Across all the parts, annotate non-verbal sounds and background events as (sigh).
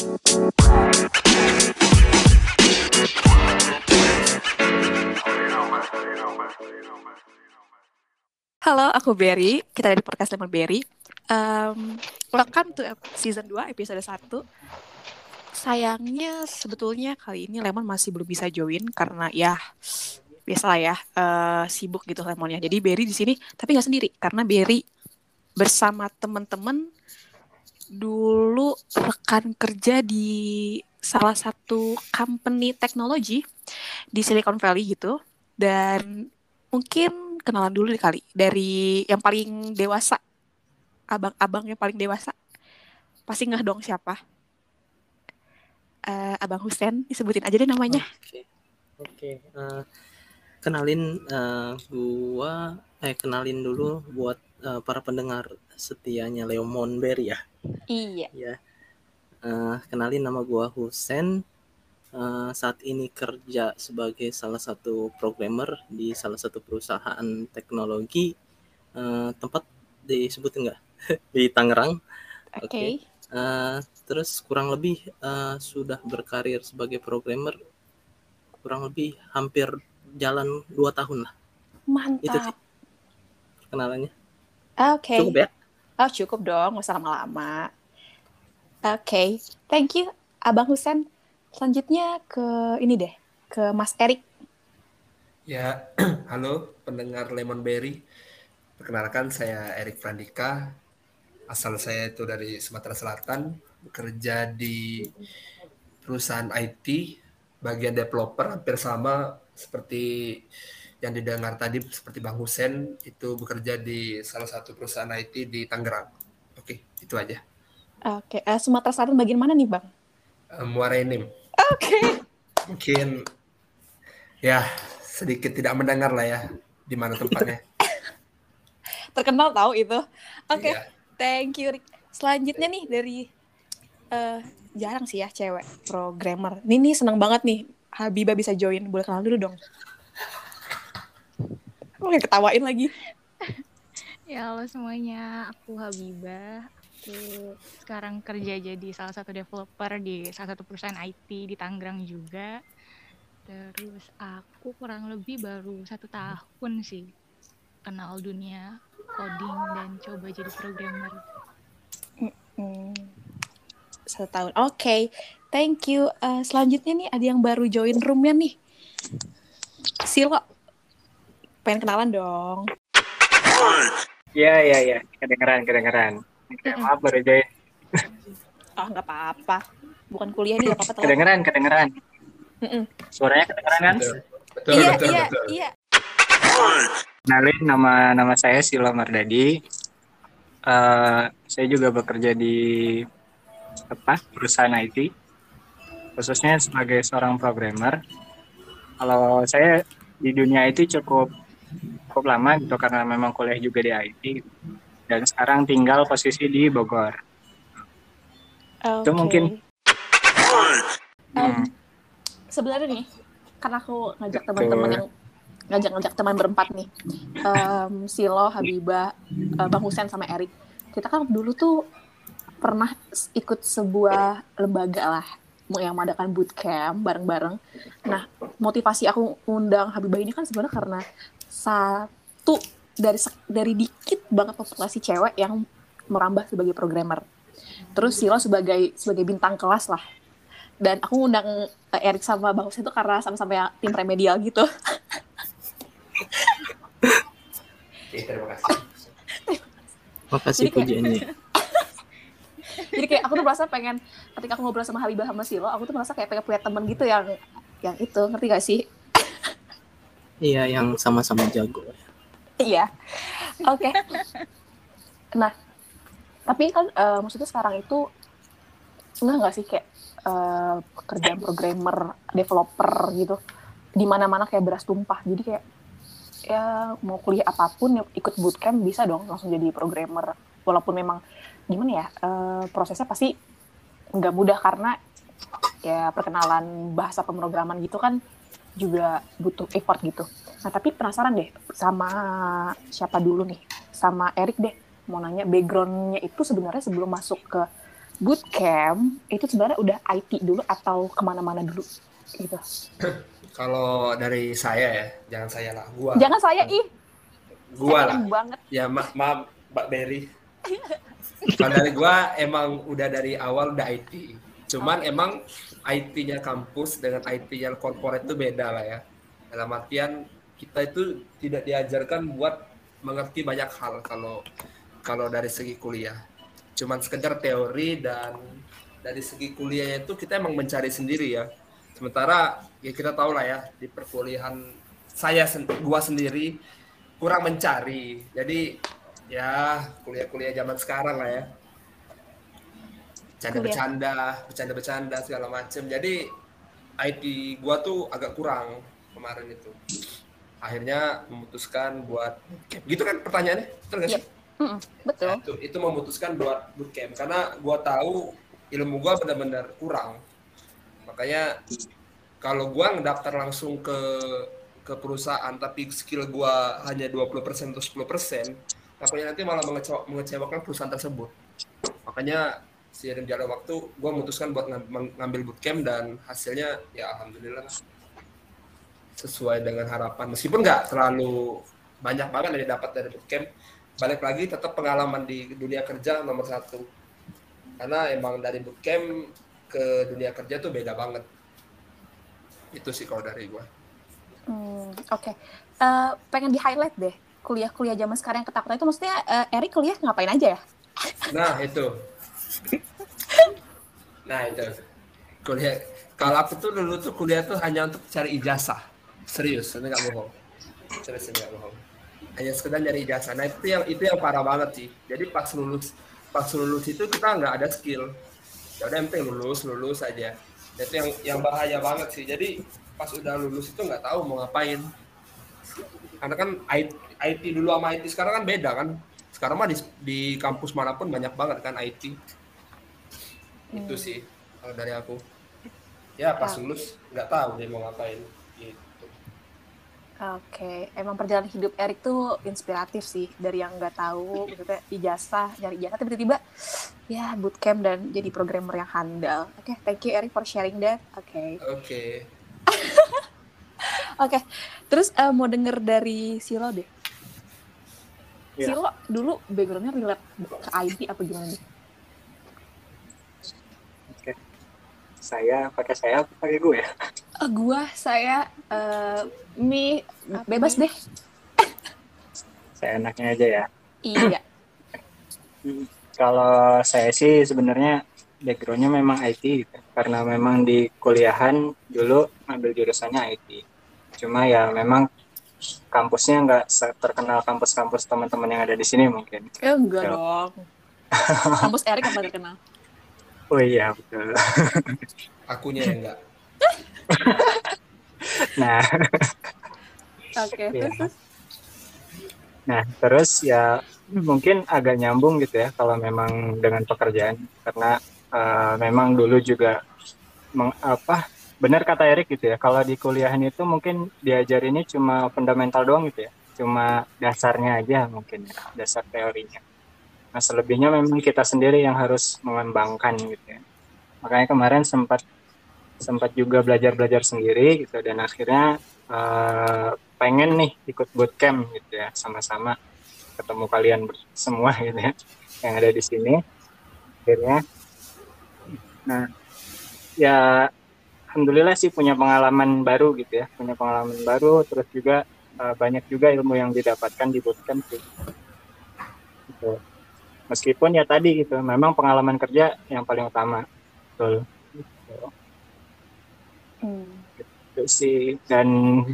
Halo, aku Berry. Kita ada di podcast Lemon Berry. Um, welcome to season 2, episode 1. Sayangnya sebetulnya kali ini Lemon masih belum bisa join karena ya biasalah ya uh, sibuk gitu Lemonnya. Jadi Berry di sini tapi nggak sendiri karena Berry bersama teman-teman dulu rekan kerja di salah satu company teknologi di Silicon Valley gitu dan mungkin kenalan dulu kali dari yang paling dewasa abang-abang yang paling dewasa pasti nggak dong siapa uh, abang Husen disebutin aja deh namanya oke okay. okay. uh, eh, kenalin uh, gua eh kenalin dulu buat uh, para pendengar setianya Leomon Berry ya iya ya uh, kenalin nama gua Husen uh, saat ini kerja sebagai salah satu programmer di salah satu perusahaan teknologi uh, tempat disebut enggak (laughs) di Tangerang. Oke. Okay. Okay. Uh, terus kurang lebih uh, sudah berkarir sebagai programmer kurang lebih hampir jalan dua tahun lah. Mantap. Itu sih kenalannya. Oke. Okay. Cukup ya? Oh cukup dong, nggak usah lama-lama. Oke, okay. thank you, Abang Husen. Selanjutnya ke ini deh, ke Mas Erik. Ya, (clears throat) halo pendengar Lemon Berry. Perkenalkan saya Erik Frandika. Asal saya itu dari Sumatera Selatan, bekerja di perusahaan IT, bagian developer hampir sama seperti yang didengar tadi seperti Bang Husen itu bekerja di salah satu perusahaan IT di Tangerang. Oke, itu aja. Oke, uh, Sumatera Selatan bagian mana nih, Bang? Uh, Muara Enim. Oke. Okay. Mungkin ya sedikit tidak mendengar lah ya di mana tempatnya. (laughs) Terkenal tahu itu. Oke. Okay. Iya. Thank you. Selanjutnya nih dari uh, jarang sih ya cewek programmer. Ini nih senang banget nih Habibah bisa join. Boleh kenal dulu dong. Oke, ketawain lagi. Ya halo semuanya, aku Habibah aku sekarang kerja jadi salah satu developer di salah satu perusahaan IT di Tangerang juga. Terus aku kurang lebih baru satu tahun sih kenal dunia coding dan coba jadi programmer. Mm-hmm. Satu tahun. Oke, okay. thank you. Uh, selanjutnya nih ada yang baru join roomnya nih. Silo, pengen kenalan dong. Iya, iya, iya. Kedengeran, kedengeran. Maaf baru join. Oh, nggak apa-apa. Bukan kuliah nih, nggak apa-apa. Kedengeran, kedengeran. Mm-mm. Suaranya kedengeran kan? Betul, iya, betul, iya, betul. iya. Kenalin nama nama saya Sila Mardadi. Uh, saya juga bekerja di apa perusahaan IT, khususnya sebagai seorang programmer. Kalau saya di dunia IT cukup cukup lama gitu karena memang kuliah juga di IT dan sekarang tinggal posisi di Bogor. Okay. Itu mungkin. Um, sebenarnya nih, karena aku ngajak teman-teman yang ngajak-ngajak teman berempat nih, um, Silo, Habibah, uh, Bang Husen sama Erik. Kita kan dulu tuh pernah ikut sebuah lembaga lah yang mengadakan bootcamp bareng-bareng. Nah, motivasi aku undang Habibah ini kan sebenarnya karena satu dari dari dikit banget populasi cewek yang merambah sebagai programmer. Terus Silo sebagai sebagai bintang kelas lah. Dan aku undang uh, Erik sama Bang itu karena sama-sama ya, tim remedial gitu. terima kasih. Makasih pujiannya. (laughs) Jadi kayak aku tuh merasa pengen ketika aku ngobrol sama Habibah sama Silo, aku tuh merasa kayak pengen punya teman gitu yang yang itu, ngerti gak sih? Iya, yang sama-sama jago. Iya. Oke. Okay. Nah, tapi kan uh, maksudnya sekarang itu enggak nggak sih kayak uh, kerjaan programmer, developer gitu, di mana-mana kayak beras tumpah. Jadi kayak ya mau kuliah apa pun ikut bootcamp bisa dong langsung jadi programmer. Walaupun memang gimana ya uh, prosesnya pasti nggak mudah karena ya perkenalan bahasa pemrograman gitu kan juga butuh effort gitu. Nah tapi penasaran deh sama siapa dulu nih, sama Erik deh. Mau nanya backgroundnya itu sebenarnya sebelum masuk ke bootcamp itu sebenarnya udah IT dulu atau ke mana-mana dulu gitu. (clears throat) Kalau dari saya ya, jangan saya lah, gua. Jangan saya ih, Gua lah. banget. Ya ma maaf Mbak Berry. (laughs) Kalau dari gua emang udah dari awal udah IT. Cuman emang IT-nya kampus dengan IT-nya corporate itu beda lah ya. Dalam artian kita itu tidak diajarkan buat mengerti banyak hal kalau kalau dari segi kuliah. Cuman sekedar teori dan dari segi kuliahnya itu kita emang mencari sendiri ya. Sementara ya kita tahu lah ya di perkuliahan saya gua sendiri kurang mencari. Jadi ya kuliah-kuliah zaman sekarang lah ya. Bercanda-bercanda, bercanda-bercanda segala macem. Jadi IT gua tuh agak kurang kemarin itu. Akhirnya memutuskan buat bootcamp. Gitu kan pertanyaannya? Betul nggak sih? Mm-mm, betul. Nah, itu, itu memutuskan buat bootcamp karena gua tahu ilmu gua benar-benar kurang. Makanya kalau gua ngedaftar langsung ke ke perusahaan tapi skill gua hanya 20% atau 10%, takutnya nanti malah mengecewa- mengecewakan perusahaan tersebut. Makanya seiring jalan waktu gua memutuskan buat ngam- ngambil bootcamp dan hasilnya ya alhamdulillah lah. sesuai dengan harapan. Meskipun nggak terlalu banyak banget yang didapat dari bootcamp balik lagi tetap pengalaman di dunia kerja nomor satu. Karena emang dari bootcamp ke dunia kerja tuh beda banget. Itu sih kalau dari gua. Hmm, Oke, Eh, pengen di highlight deh kuliah-kuliah zaman sekarang yang ketakutan itu maksudnya eh, Erik kuliah ngapain aja ya? nah itu nah itu. Kuliah kalau aku tuh dulu tuh kuliah tuh hanya untuk cari ijazah. Serius ini nggak bohong. Serius ini nggak bohong. Hanya sekedar nyari ijazah. Nah itu yang itu yang parah banget sih. Jadi pas lulus pas lulus itu kita nggak ada skill. Ya udah penting lulus lulus aja. Nah, itu yang yang bahaya banget sih. Jadi pas udah lulus itu nggak tahu mau ngapain. Karena kan IT, IT dulu sama IT sekarang kan beda kan. Sekarang mah di, di kampus mana pun banyak banget kan IT itu sih kalau dari aku ya pas Ah. lulus nggak tahu dia mau ngapain gitu Oke, emang perjalanan hidup Erik tuh inspiratif sih dari yang nggak tahu, maksudnya ijazah, nyari ijazah tiba-tiba ya bootcamp dan jadi programmer yang handal. Oke, thank you Erik for sharing that. Oke, oke (laughs) oke. Terus eh, mau denger dari Silo deh. Iya. Silo dulu backgroundnya relate ke IT apa gimana nih? Saya pakai saya pakai gue ya? Eh, gua, saya, eh Mi, bebas deh. Saya enaknya aja ya. Iya. (clears throat) Kalau saya sih sebenarnya backgroundnya memang IT gitu. karena memang di kuliahan dulu ambil jurusannya IT. Cuma ya memang kampusnya nggak terkenal kampus-kampus teman-teman yang ada di sini mungkin. Eh, enggak Ya. dong. Kampus Erik apa terkenal? (laughs) Oh iya betul. (laughs) akunya yang enggak. (laughs) Nah, Oke, terus, terus. nah terus ya mungkin agak nyambung gitu ya kalau memang dengan pekerjaan. Karena eh, memang dulu juga meng- apa benar kata Erik gitu ya kalau di kuliahan itu mungkin diajarinnya cuma fundamental doang gitu ya. Cuma dasarnya aja mungkin ya, dasar teorinya nah selebihnya memang kita sendiri yang harus mengembangkan gitu ya makanya kemarin sempat sempat juga belajar belajar sendiri gitu dan akhirnya eh, pengen nih ikut bootcamp gitu ya sama-sama ketemu kalian semua gitu ya yang ada di sini akhirnya nah ya alhamdulillah sih punya pengalaman baru gitu ya punya pengalaman baru terus juga eh, banyak juga ilmu yang didapatkan di bootcamp sih. gitu. Meskipun ya tadi gitu memang pengalaman kerja yang paling utama betul Gitu. Hmm. Itu sih dan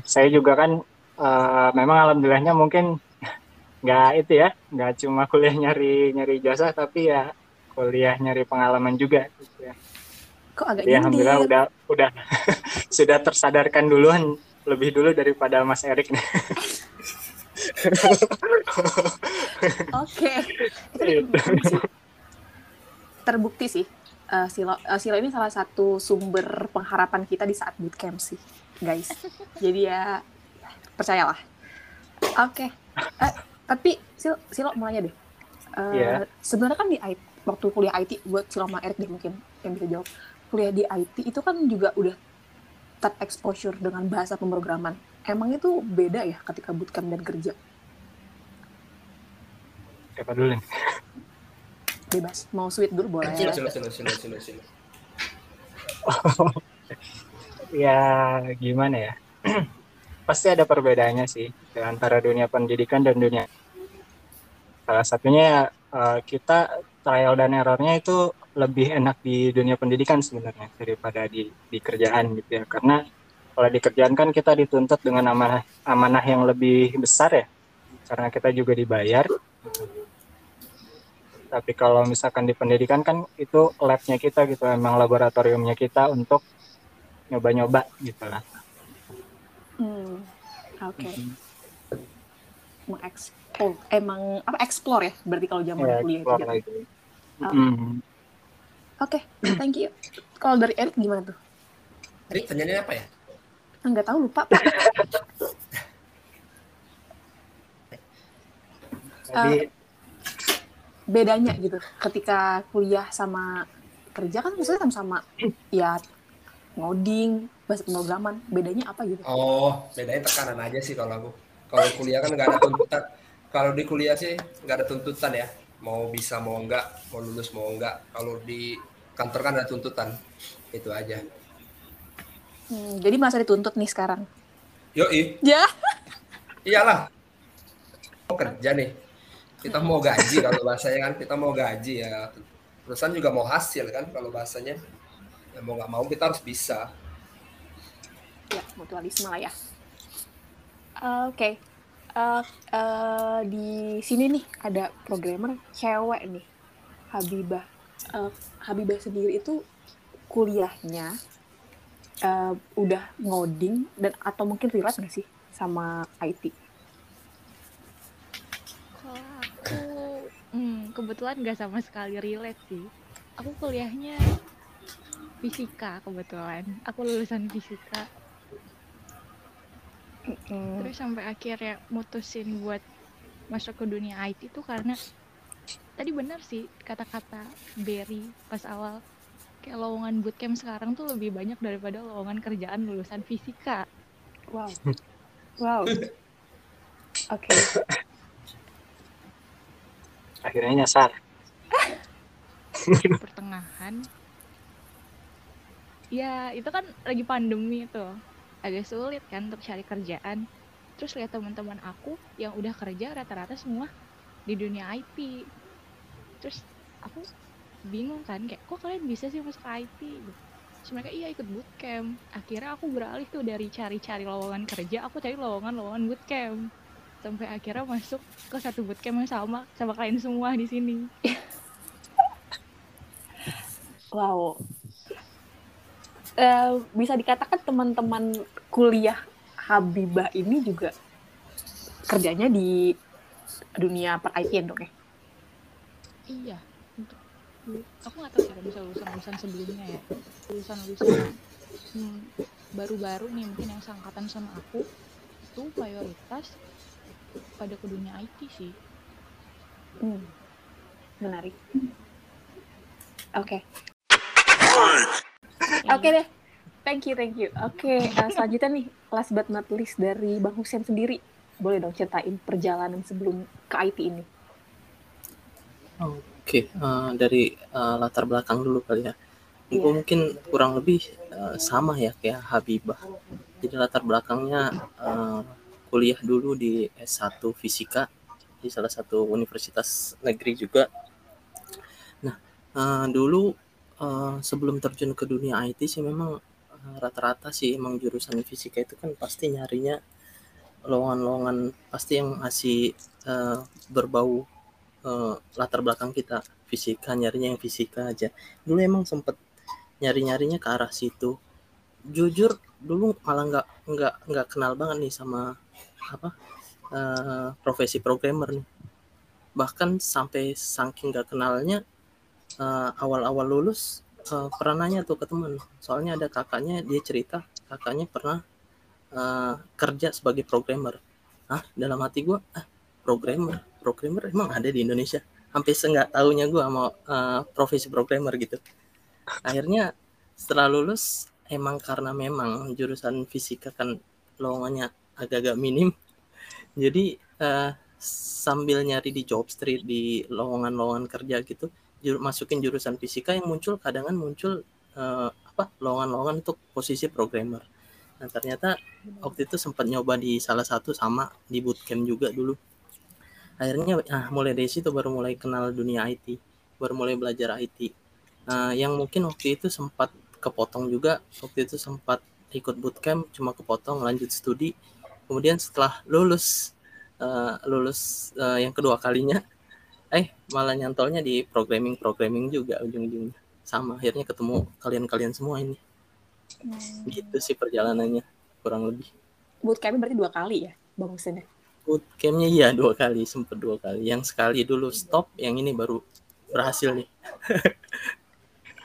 saya juga kan eh, memang alhamdulillahnya mungkin (laughs) nggak itu ya nggak cuma kuliah nyari nyari jasa tapi ya kuliah nyari pengalaman juga gitu ya. Kok agak Jadi alhamdulillah udah udah (laughs) sudah tersadarkan duluan lebih dulu daripada Mas Erik nih. (laughs) Oke. Terbukti, sih. Eh, Silo, eh, Silo ini salah satu sumber pengharapan kita di saat bootcamp sih, guys. Jadi ya, ya, percayalah. Oke. Eh, tapi Silo, Silo mau nanya deh. Eh, Iya. Sebenarnya kan di IT, waktu kuliah IT buat selama Erik deh mungkin yang bisa jawab kuliah di IT itu kan juga udah terexposure dengan bahasa pemrograman emang itu beda ya ketika bootcamp dan kerja Siapa dulu nih? bebas mau sweet dulu boleh Silo, silo, silo, silo, silo, silo. (laughs) ya gimana ya? (clears throat) Pasti ada perbedaannya sih antara dunia pendidikan dan dunia. Salah satunya eh, kita trial dan errornya itu lebih enak di dunia pendidikan sebenarnya daripada di, di kerjaan gitu ya. Karena kalau di kerjaan kan kita dituntut dengan amanah amanah yang lebih besar ya. Karena kita juga dibayar. Tapi kalau misalkan di pendidikan kan itu labnya kita gitu, emang laboratoriumnya kita untuk nyoba-nyoba gitu lah. Hmm, oke. Mengeksplor, emang apa explore ya? Berarti kalau zaman Ya, kuliah itu. explore gitu. lagi. Oh. Mm. Oke, thank you. Kalau dari Erik gimana tuh? Tadi pertanyaannya apa ya? Enggak tahu lupa. Pak. (laughs) Jadi Bedanya gitu ketika kuliah sama kerja kan maksudnya sama-sama ya ngoding, bahasa pemrograman. Bedanya apa gitu? Oh, bedanya tekanan aja sih kalau aku. Kalau kuliah kan nggak ada tuntutan. Kalau di kuliah sih nggak ada tuntutan ya. Mau bisa mau enggak, mau lulus mau enggak. Kalau di kantor kan ada tuntutan. Itu aja. Hmm, jadi masa dituntut nih sekarang. Yoi, Ya. iyalah. Mau kerja nih. Kita mau gaji kalau bahasanya kan. Kita mau gaji ya. Perusahaan juga mau hasil kan kalau bahasanya. Ya mau nggak mau kita harus bisa. Ya, mutualisme lah ya. Oke. Eh, eh, di sini nih ada programmer cewek nih. Habibah. Eh, Habibah sendiri itu kuliahnya eh, udah ngoding dan atau mungkin relate nggak sih sama IT? Kalau aku hmm, kebetulan nggak sama sekali relate sih. Aku kuliahnya fisika kebetulan. Aku lulusan fisika. Hmm, Terus sampai akhirnya mutusin buat masuk ke dunia IT tuh karena tadi benar sih kata-kata Berry pas awal kayak lowongan bootcamp sekarang tuh lebih banyak daripada lowongan kerjaan lulusan fisika. wow. (laughs) Wow. Oke. akhirnya nyasar. (laughs) pertengahan ya itu kan lagi pandemi tuh agak sulit kan untuk cari kerjaan terus lihat teman-teman aku yang udah kerja rata-rata semua di dunia IT terus aku bingung kan kayak kok kalian bisa sih masuk IT gitu. terus mereka iya ikut bootcamp akhirnya aku beralih tuh dari cari-cari lowongan kerja aku cari lowongan-lowongan bootcamp sampai akhirnya masuk ke satu bootcamp yang sama sama kalian semua di sini (laughs) Wow. Eh, bisa dikatakan teman-teman kuliah Habibah ini juga kerjanya di dunia per IT dong ya? Iya, aku nggak tahu sih kalau misalnya lulusan-lulusan sebelumnya ya, lulusan-lulusan hmm, baru-baru nih mungkin yang seangkatan sama aku itu mayoritas pada ke dunia IT sih. Hmm. Menarik. Oke. Oke deh. Thank you, thank you. Oke, eh, selanjutnya nih, last but not least dari Bang Husen sendiri. Boleh dong ceritain perjalanan sebelum ke IT ini. Oke, eh, dari eh, latar belakang dulu kali ya. Gue Iya. mungkin kurang lebih eh, sama ya kayak Habibah. Jadi latar belakangnya eh, kuliah dulu di S1 Fisika di salah satu universitas negeri juga. Nah, eh, dulu eh, sebelum terjun ke dunia IT sih memang rata-rata sih emang jurusan fisika itu kan pasti nyarinya lowongan-lowongan pasti yang masih eh, berbau eh, latar belakang kita fisika nyarinya yang fisika aja. Dulu emang sempet nyari nyarinya ke arah situ. Jujur dulu malah nggak nggak nggak kenal banget nih sama apa eh, profesi programmer nih. Bahkan sampai saking nggak kenalnya eh, awal-awal lulus eh, pernah tuh ke teman soalnya ada kakaknya dia cerita kakaknya pernah eh, kerja sebagai programmer. Ah dalam hati gua ah programmer programmer emang ada di Indonesia. Sampai seenggak tahunya gue sama uh, profesi programmer gitu. Akhirnya setelah lulus emang karena memang jurusan fisika kan lowongannya agak-agak minim. Jadi uh, sambil nyari di job street di lowongan-lowongan kerja gitu jur masukin jurusan fisika yang muncul kadang muncul uh, apa lowongan-lowongan untuk posisi programmer. Nah ternyata waktu itu sempat nyoba di salah satu sama di bootcamp juga dulu akhirnya ah mulai dari situ baru mulai kenal dunia IT baru mulai belajar IT uh, yang mungkin waktu itu sempat kepotong juga waktu itu sempat ikut bootcamp cuma kepotong lanjut studi. Kemudian setelah lulus uh, lulus uh, yang kedua kalinya eh malah nyantolnya di programming programming juga ujung-ujungnya. Sama akhirnya ketemu kalian-kalian semua ini. Hmm. gitu sih perjalanannya kurang lebih. Bootcamp berarti dua kali ya bang Husin? Bootcampnya iya dua kali sempet dua kali yang sekali dulu stop yang ini baru berhasil nih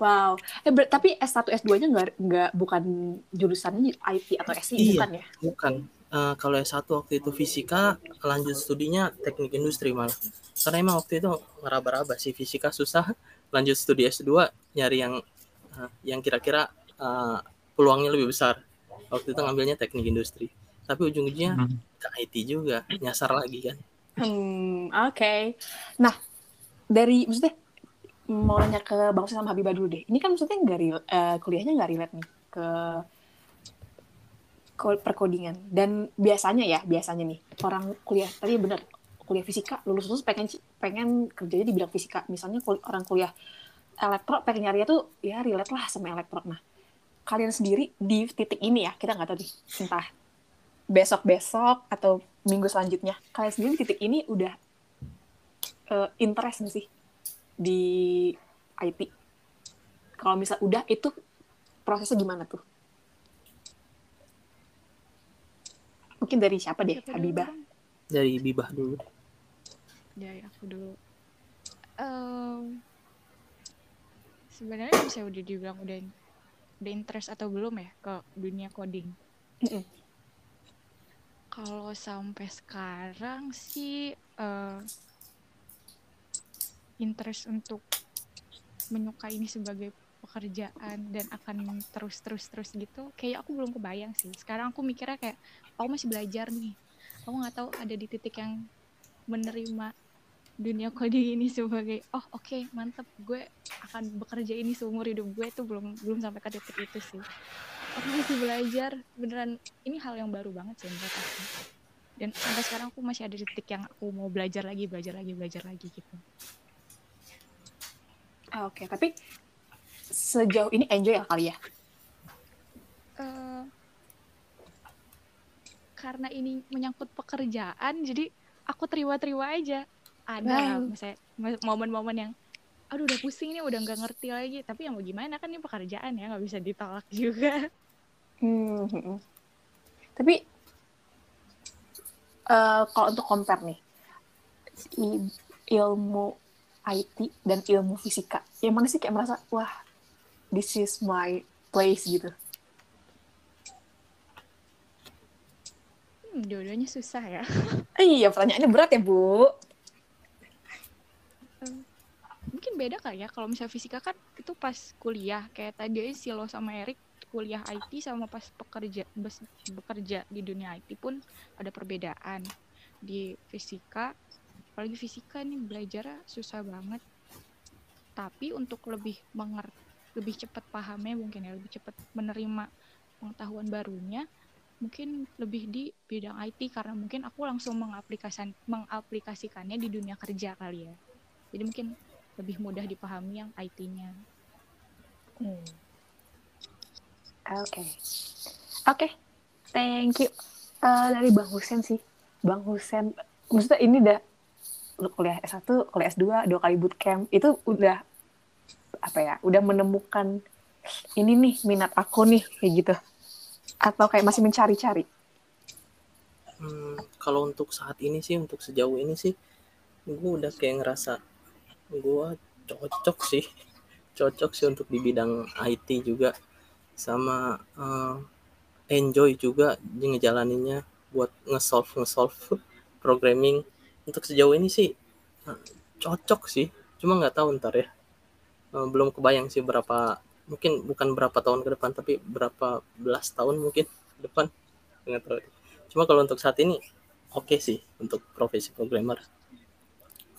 Wow. Eh, ber- tapi S1 S2-nya nggak nggak bukan jurusannya IT atau SI iya, bukan ya? Bukan. Uh, kalau S1 waktu itu fisika, lanjut studinya teknik industri malah. Karena emang waktu itu ngeraba-raba sih fisika susah. Lanjut studi S2 nyari yang uh, yang kira-kira uh, peluangnya lebih besar. Waktu itu ngambilnya teknik industri. Tapi ujung-ujungnya hmm. Ke IT juga, nyasar lagi kan. Hmm, oke. Okay. Nah, dari maksudnya mau nanya ke Bang sama Habibah dulu deh. Ini kan maksudnya nggak uh, kuliahnya nggak relate nih ke perkodingan. Dan biasanya ya, biasanya nih orang kuliah tadi bener kuliah fisika lulus lulus pengen pengen kerjanya di bidang fisika. Misalnya kul orang kuliah elektro pengen nyari tuh ya relate lah sama elektro. Nah, kalian sendiri di titik ini ya kita nggak tahu nih entah besok besok atau minggu selanjutnya kalian sendiri di titik ini udah uh, interest nggak sih di IT? Kalau misal udah itu prosesnya gimana tuh? Mungkin dari siapa deh, siapa Habibah? Dari Bibah dulu. Dari aku dulu. Um, sebenarnya bisa udah dibilang udah udah interest atau belum ya ke dunia coding? Mm -mm. Kalau sampai sekarang sih uh, interest untuk menyukai ini sebagai pekerjaan dan akan terus terus terus gitu kayak aku belum kebayang sih. Sekarang aku mikirnya kayak aku masih belajar nih. Aku nggak tahu ada di titik yang menerima dunia coding ini sebagai oh oke okay, mantep gue akan bekerja ini seumur hidup gue. Tuh belum belum sampai ke titik itu sih aku masih belajar beneran ini hal yang baru banget sih menurut aku dan sampai sekarang aku masih ada titik yang aku mau belajar lagi belajar lagi belajar lagi gitu Ah, Oke, okay. tapi sejauh ini enjoy ya kali ya? Uh, karena ini menyangkut pekerjaan, jadi aku terima-terima aja. Ada wow. misalnya momen-momen yang, aduh udah pusing nih, udah nggak ngerti lagi. Tapi yang mau gimana kan ini pekerjaan ya, nggak bisa ditolak (laughs) juga. Hmm. hmm, hmm. Tapi uh, kalau untuk compare nih, ilmu IT dan ilmu fisika yang mana sih kayak merasa wah this is my place gitu? Hmm, dua-duanya susah ya. (laughs) Iya pertanyaannya berat ya bu. Mungkin beda kali ya. Kalau misalnya fisika kan itu pas kuliah. Kayak tadi si lo sama Erik kuliah IT sama pas pekerja bekerja di dunia IT pun ada perbedaan. Di fisika apalagi fisika nih belajar susah banget. Tapi untuk lebih mengerti lebih cepat pahamnya mungkin ya lebih cepat menerima pengetahuan barunya mungkin lebih di bidang IT karena mungkin aku langsung mengaplikasikan mengaplikasikannya di dunia kerja kali ya. Jadi mungkin lebih mudah dipahami yang IT-nya hmm. Oke okay. oke okay. thank you uh, dari bang Husen sih bang Husen maksudnya ini udah kuliah S1, kuliah S2, dua kali bootcamp, itu udah apa ya, udah menemukan ini nih minat aku nih kayak gitu. Atau kayak masih mencari-cari? Hmm, kalau untuk saat ini sih, untuk sejauh ini sih, gue udah kayak ngerasa gue cocok sih, (laughs) cocok sih untuk di bidang IT juga, sama uh, enjoy juga ngejalaninnya buat nge-solve nge-solve programming. Untuk sejauh ini sih cocok sih. Cuma nggak tahu ntar ya. Eh, belum kebayang sih berapa mungkin bukan berapa tahun ke depan tapi berapa belas tahun mungkin ke depan. Nggak tahu. Cuma kalau untuk saat ini oke sih untuk profesi programmer.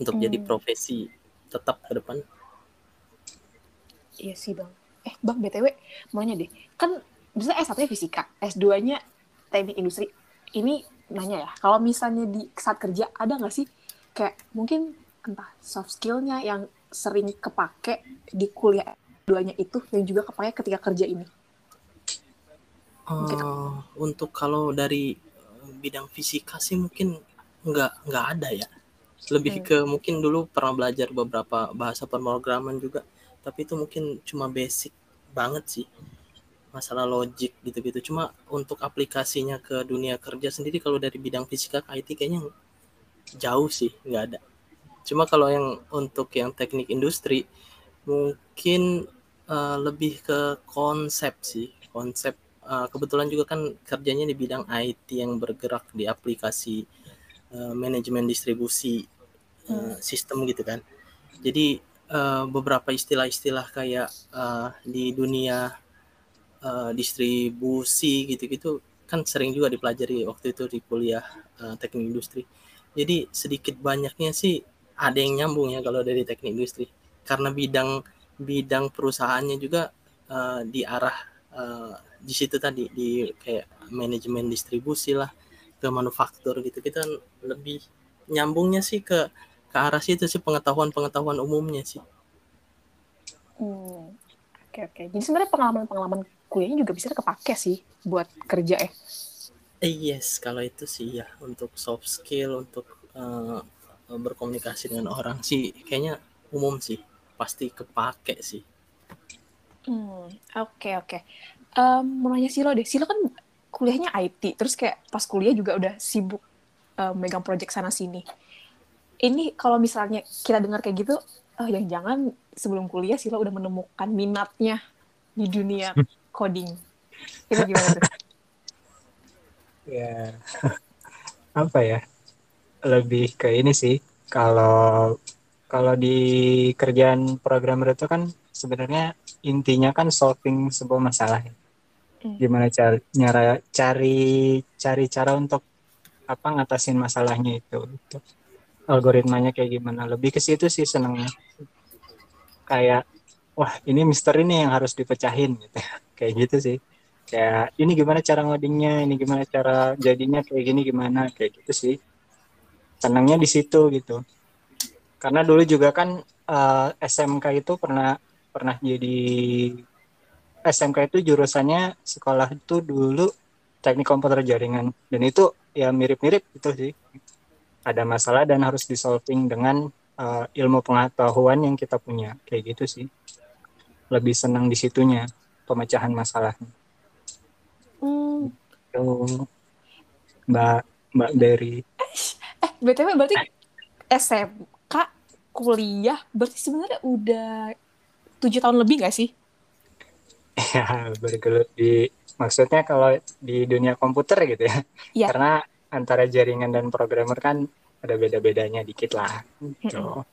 Untuk jadi Hmm. profesi tetap ke depan. Iya sih bang. Eh bang btw mau nanya deh, kan misalnya S1 nya fisika, S2 nya teknik industri. Ini nanya ya, kalau misalnya di saat kerja ada nggak sih kayak mungkin entah soft skillnya yang sering kepake di kuliah duanya itu yang juga kepake ketika kerja ini. Mungkin. Eh, untuk kalau dari eh, bidang fisika sih mungkin nggak nggak ada ya lebih Hmm. ke mungkin dulu pernah belajar beberapa bahasa pemrograman juga tapi itu mungkin cuma basic banget sih. Masalah logik gitu-gitu. Cuma untuk aplikasinya ke dunia kerja sendiri kalau dari bidang fisika ke IT kayaknya jauh sih nggak ada. Cuma kalau yang untuk yang teknik industri mungkin eh, lebih ke konsep sih. Konsep eh, kebetulan juga kan kerjanya di bidang IT yang bergerak di aplikasi eh, manajemen distribusi eh, sistem gitu kan. Jadi eh, beberapa istilah-istilah kayak eh, di dunia eh, distribusi gitu-gitu kan sering juga dipelajari waktu itu di kuliah eh, teknik industri. Jadi sedikit banyaknya sih ada yang nyambung ya kalau dari teknik industri. Karena bidang bidang perusahaannya juga eh, di arah eh, di situ tadi di kayak manajemen distribusi lah ke manufaktur gitu kita lebih nyambungnya sih ke ke arah situ sih pengetahuan-pengetahuan umumnya sih Hmm. Oke oke. Jadi sebenarnya pengalaman-pengalaman kuliahnya juga bisa kepake sih buat kerja ya. Eh, yes, kalau itu sih ya untuk soft skill untuk eh, berkomunikasi dengan orang sih kayaknya umum sih pasti kepake sih. Hmm, oke oke. Em, mau nanya Silo deh. Silo kan kuliahnya IT, terus kayak pas kuliah juga udah sibuk em, megang project sana sini. Ini kalau misalnya kita dengar kayak gitu, oh yang jangan sebelum kuliah Silo udah menemukan minatnya di dunia (laughs) coding. Itu gimana tuh? ya apa ya lebih ke ini sih kalau kalau di kerjaan programmer itu kan sebenarnya intinya kan solving sebuah masalah ya. Hmm. gimana cari nyara cari cari cara untuk apa ngatasin masalahnya itu itu algoritmanya kayak gimana. Lebih ke situ sih senengnya. Kayak wah ini misteri nih yang harus dipecahin gitu. (laughs) Kayak gitu sih. Kayak ini gimana cara ngodingnya? Ini gimana cara jadinya? Kayak gini gimana? Kayak gitu sih. Senangnya di situ gitu. Karena dulu juga kan eh, SMK itu pernah pernah jadi SMK itu jurusannya sekolah itu dulu teknik komputer jaringan. Dan itu ya mirip-mirip gitu sih ada masalah dan harus disolving dengan eh, ilmu pengetahuan yang kita punya kayak gitu sih lebih senang di situnya pemecahan masalahnya Hmm, Tuh, Mbak Mbak Berry. eh, BTW berarti SMK kuliah berarti sebenarnya udah tujuh tahun lebih gak sih? ya bergelut di maksudnya kalau di dunia komputer gitu ya. Iya. Karena antara jaringan dan programmer kan ada beda-bedanya dikit lah. Gitu.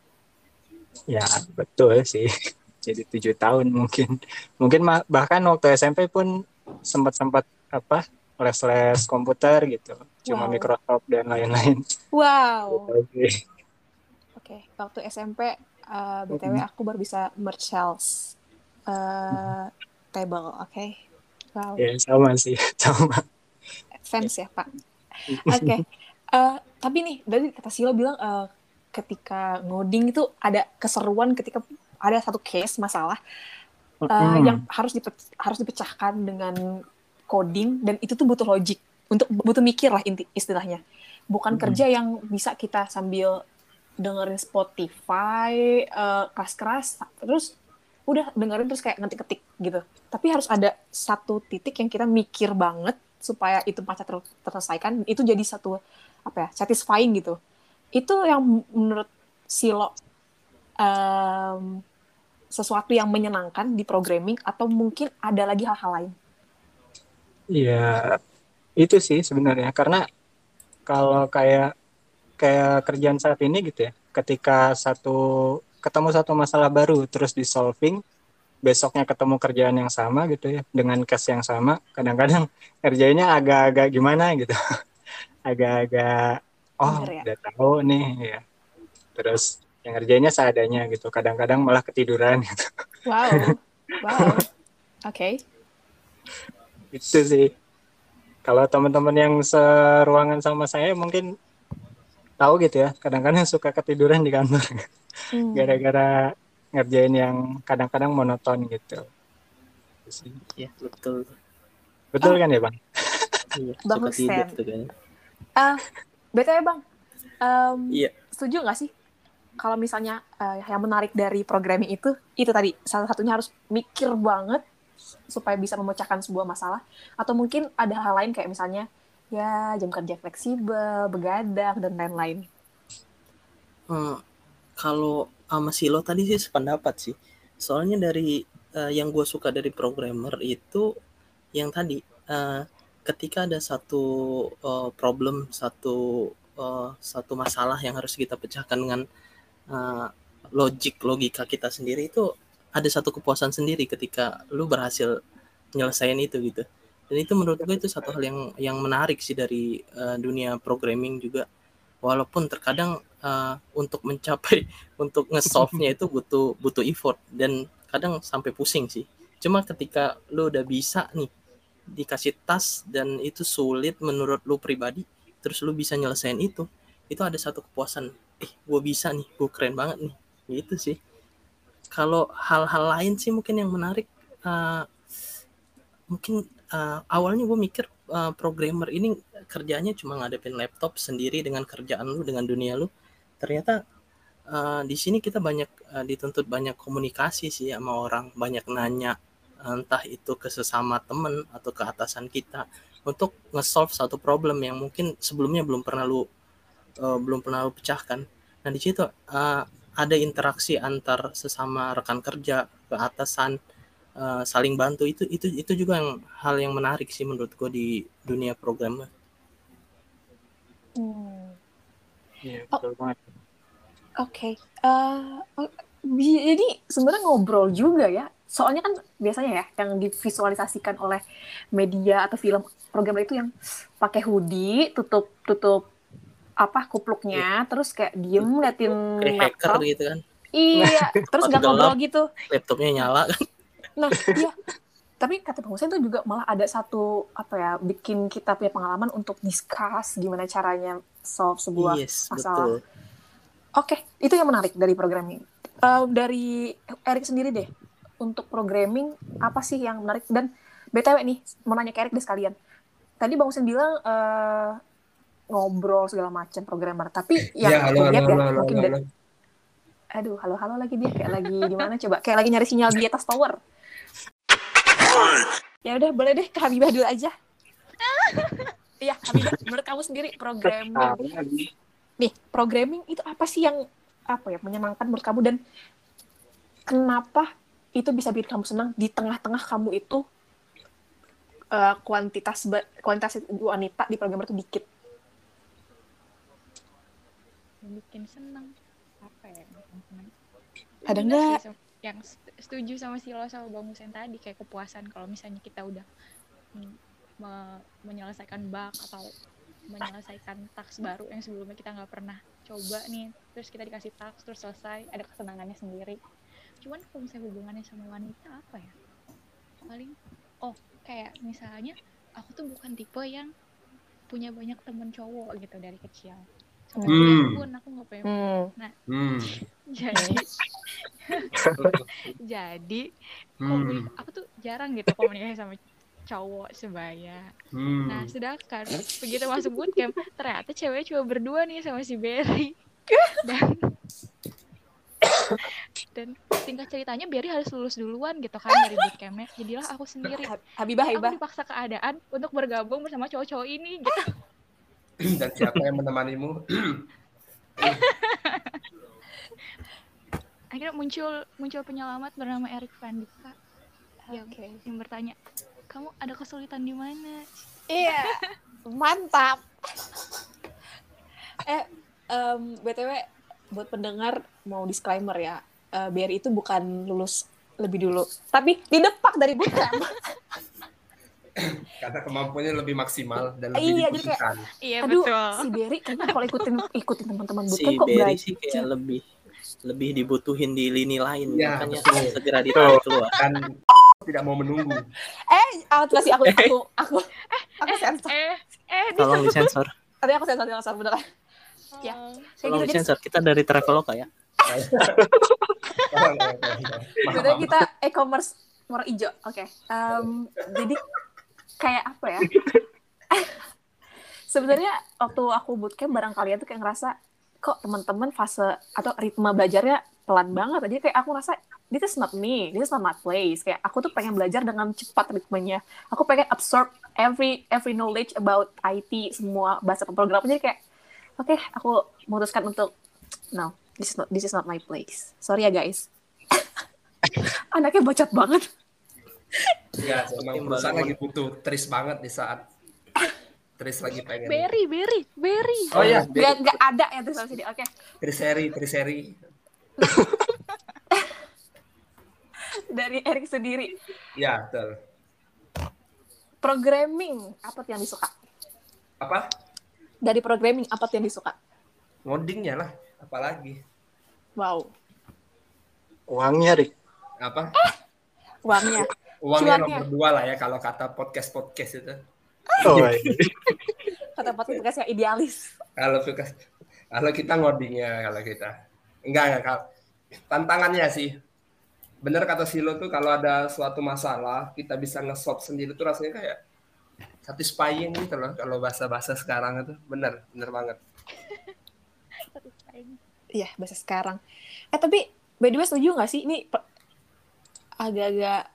Ya betul sih. (laughs) Jadi tujuh tahun mungkin. Mungkin bahkan waktu SMP pun sempat-sempat apa les-les komputer gitu. Cuma Wow. Microsoft dan lain-lain. Wow. Gitu. Oke, waktu SMP uh, BTW aku baru bisa merge cells uh, table, oke? Wow, Ya sama sih, (laughs) sama. fans ya Pak. (laughs) Oke, uh, tapi nih dari kata Silo bilang uh, ketika ngoding itu ada keseruan ketika ada satu case masalah uh, Mm. yang harus dipe- harus dipecahkan dengan coding dan itu tuh butuh logic untuk butuh mikir lah inti istilahnya bukan Mm. kerja yang bisa kita sambil dengerin Spotify eh, keras-keras terus udah dengerin terus kayak ngetik-ketik gitu tapi harus ada satu titik yang kita mikir banget supaya itu pasca ter- terselesaikan itu jadi satu apa ya satisfying gitu. Itu yang menurut Silo em, sesuatu yang menyenangkan di programming atau mungkin ada lagi hal-hal lain? Iya, itu sih sebenarnya. Karena kalau kayak kayak kerjaan saat ini gitu ya, ketika satu ketemu satu masalah baru terus di solving besoknya ketemu kerjaan yang sama gitu ya dengan case yang sama kadang-kadang (laughs) kerjanya agak-agak gimana gitu (laughs) agak-agak oh Bener ya? udah tahu nih ya terus yang kerjanya seadanya gitu kadang-kadang malah ketiduran gitu (laughs) Wow. Wow. Oke. itu sih kalau teman-teman yang seruangan sama saya mungkin tahu gitu ya kadang-kadang suka ketiduran di kantor Hmm. Ngerjain yang kadang-kadang monoton gitu Itu sih. ya betul betul Oh. kan ya bang iya Bang Hussein. Ah, BTW Bang, em, Iya. setuju nggak sih kalau misalnya eh, yang menarik dari programming itu, itu tadi salah satunya harus mikir banget supaya bisa memecahkan sebuah masalah, atau mungkin ada hal lain kayak misalnya ya jam kerja fleksibel, begadang dan lain-lain. Eh, kalau sama Silo tadi sih sependapat sih. Soalnya dari eh, yang gue suka dari programmer itu yang tadi eh, ketika ada satu eh, problem, satu eh, satu masalah yang harus kita pecahkan dengan eh, logik logika kita sendiri itu ada satu kepuasan sendiri ketika lu berhasil nyelesain itu gitu. Dan itu menurut gue itu satu hal yang yang menarik sih dari eh, dunia programming juga. Walaupun terkadang eh, untuk mencapai (laughs) untuk nge-solve-nya itu butuh butuh effort dan kadang sampai pusing sih. Cuma ketika lu udah bisa nih dikasih tas dan itu sulit menurut lu pribadi, terus lu bisa nyelesain itu, itu ada satu kepuasan. Eh, gue bisa nih, gue keren banget nih. Gitu sih. Kalau hal-hal lain sih mungkin yang menarik, eh, mungkin eh, awalnya gue mikir eh, programmer ini kerjanya cuma ngadepin laptop sendiri dengan kerjaan lu dengan dunia lu ternyata eh, di sini kita banyak eh, dituntut banyak komunikasi sih sama orang. Banyak nanya entah itu ke sesama temen atau ke atasan kita untuk nge-solve satu problem yang mungkin sebelumnya belum pernah lu eh, belum pernah lu pecahkan. Nah di situ eh, ada interaksi antar sesama rekan kerja ke atasan eh, saling bantu. Itu itu itu juga yang hal yang menarik sih menurut gue di dunia programmer. Hmm. Iya, Oh. betul banget. Oke, Eh, oh, jadi sebenarnya ngobrol juga ya. Soalnya kan biasanya ya yang divisualisasikan oleh media atau film programmer itu yang pakai hoodie, tutup tutup apa kupluknya, terus kayak diem ngeliatin kayak hacker laptop. gitu kan Iya, (laughs) terus nggak ngobrol gitu. laptopnya nyala kan Nah, iya. Tapi kata Bang Hussein itu juga malah ada satu apa ya, bikin kita punya pengalaman untuk discuss gimana caranya solve sebuah yes masalah. betul Oke, itu yang menarik dari programming. Eh, dari Erik sendiri deh, untuk programming apa sih yang menarik? Dan btw nih, mau nanya ke Erik deh sekalian. Tadi Bang Hussein bilang eh, ngobrol segala macam programmer, tapi yang Ya, halo, aku lihat halo, ya, halo, halo, mungkin halo. da- aduh, halo halo lagi dia kayak lagi di mana coba? Kayak lagi nyari sinyal di atas tower. Ya udah, boleh deh ke Habibah dulu aja. (laughs) Iya, Habibah, menurut kamu sendiri programming nih programming itu apa sih yang apa ya menyenangkan menurut kamu? Dan kenapa itu bisa bikin kamu senang di tengah-tengah kamu itu eh, kuantitas kuantitas wanita di programmer itu dikit? Yang bikin seneng apa ya? Ada nggak? yang setuju sama Silo sama Bang Hussein tadi kayak kepuasan kalau misalnya kita udah mm, me- menyelesaikan bug atau menyelesaikan task baru yang sebelumnya kita nggak pernah coba nih terus kita dikasih task terus selesai ada kesenangannya sendiri cuman kalau misalnya hubungannya sama wanita apa ya paling oh kayak misalnya aku tuh bukan tipe yang punya banyak temen cowok gitu dari kecil sampai Hmm. pun aku nggak punya hmm. Hmm. (laughs) jadi (laughs) jadi Hmm. aku tuh jarang gitu komunikasi sama cowok sebaya. Hmm. nah sedangkan begitu masuk bootcamp ternyata cewek cuma berdua nih sama si Berry dan dan tingkat ceritanya Berry harus lulus duluan gitu kan dari bootcampnya. Jadilah aku sendiri. Ha- Habibah aku Habibah. dipaksa keadaan untuk bergabung bersama cowok-cowok ini gitu. Dan siapa yang menemanimu? akhirnya muncul muncul penyelamat bernama Erik Vandika yang, Oke. yang bertanya kamu ada kesulitan di mana iya mantap (laughs) eh em, btw buat pendengar mau disclaimer ya. Uh, BRI itu bukan lulus lebih dulu, tapi didepak dari bootcamp. (laughs) Karena kemampuannya lebih maksimal dan lebih Iya, jadi dibutuhkan. Iya Aduh, betul. si Berry kayaknya kalau ikutin (laughs) ikutin teman-teman si bootcamp kok Berry sih kayak lebih lebih dibutuhin di lini lain Ya, makanya betul. segera ditarik keluar tidak mau menunggu. Eh, ah, terus sih aku aku aku aku sensor. Eh, eh, tolong disensor Tadi aku sensor sensor beneran. Ya. Kayak tolong gitu jadi disensor kita dari Traveloka ya Sebenarnya kita e-commerce warna hijau. Oke. Em, jadi kayak apa ya? (laughs) Sebenarnya waktu aku bootcamp barang kalian tuh kayak ngerasa kok teman-teman fase atau ritme belajarnya pelan banget. Jadi kayak aku ngerasa this is not me, this is not my place. Kayak aku tuh pengen belajar dengan cepat ritmenya. Aku pengen absorb every every knowledge about IT semua bahasa pemrograman. Jadi kayak oke, aku memutuskan untuk no, this is not this is not my place. Sorry ya guys. (laughs) Anaknya bacot banget. Ya, emang perusahaan lagi butuh tris banget di saat tris lagi pengen. Berry, berry, berry. Oh iya, Gak, gak ada ya tuh sini. Oke. triseri, triseri. (laughs) Dari Erik sendiri. Ya, betul. Programming apa yang disuka? Apa? Dari programming apa yang disuka? Ngodingnya lah, apalagi. Wow. Uangnya, Rik. Apa? Uangnya. Uangnya Cuannya. nomor dua lah ya kalau kata podcast-podcast itu. Oh, iya. Kata podcast yang idealis. Kalau suka kalau kita ngodingnya kalau kita. Enggak, enggak. Kal. Tantangannya sih. Bener kata Silo tuh kalau ada suatu masalah kita bisa nge-solve sendiri tuh rasanya kayak satisfying gitu loh kalau bahasa-bahasa sekarang itu. Bener, bener banget. (laughs) Iya, bahasa sekarang. Eh tapi by the way setuju gak sih ini agak-agak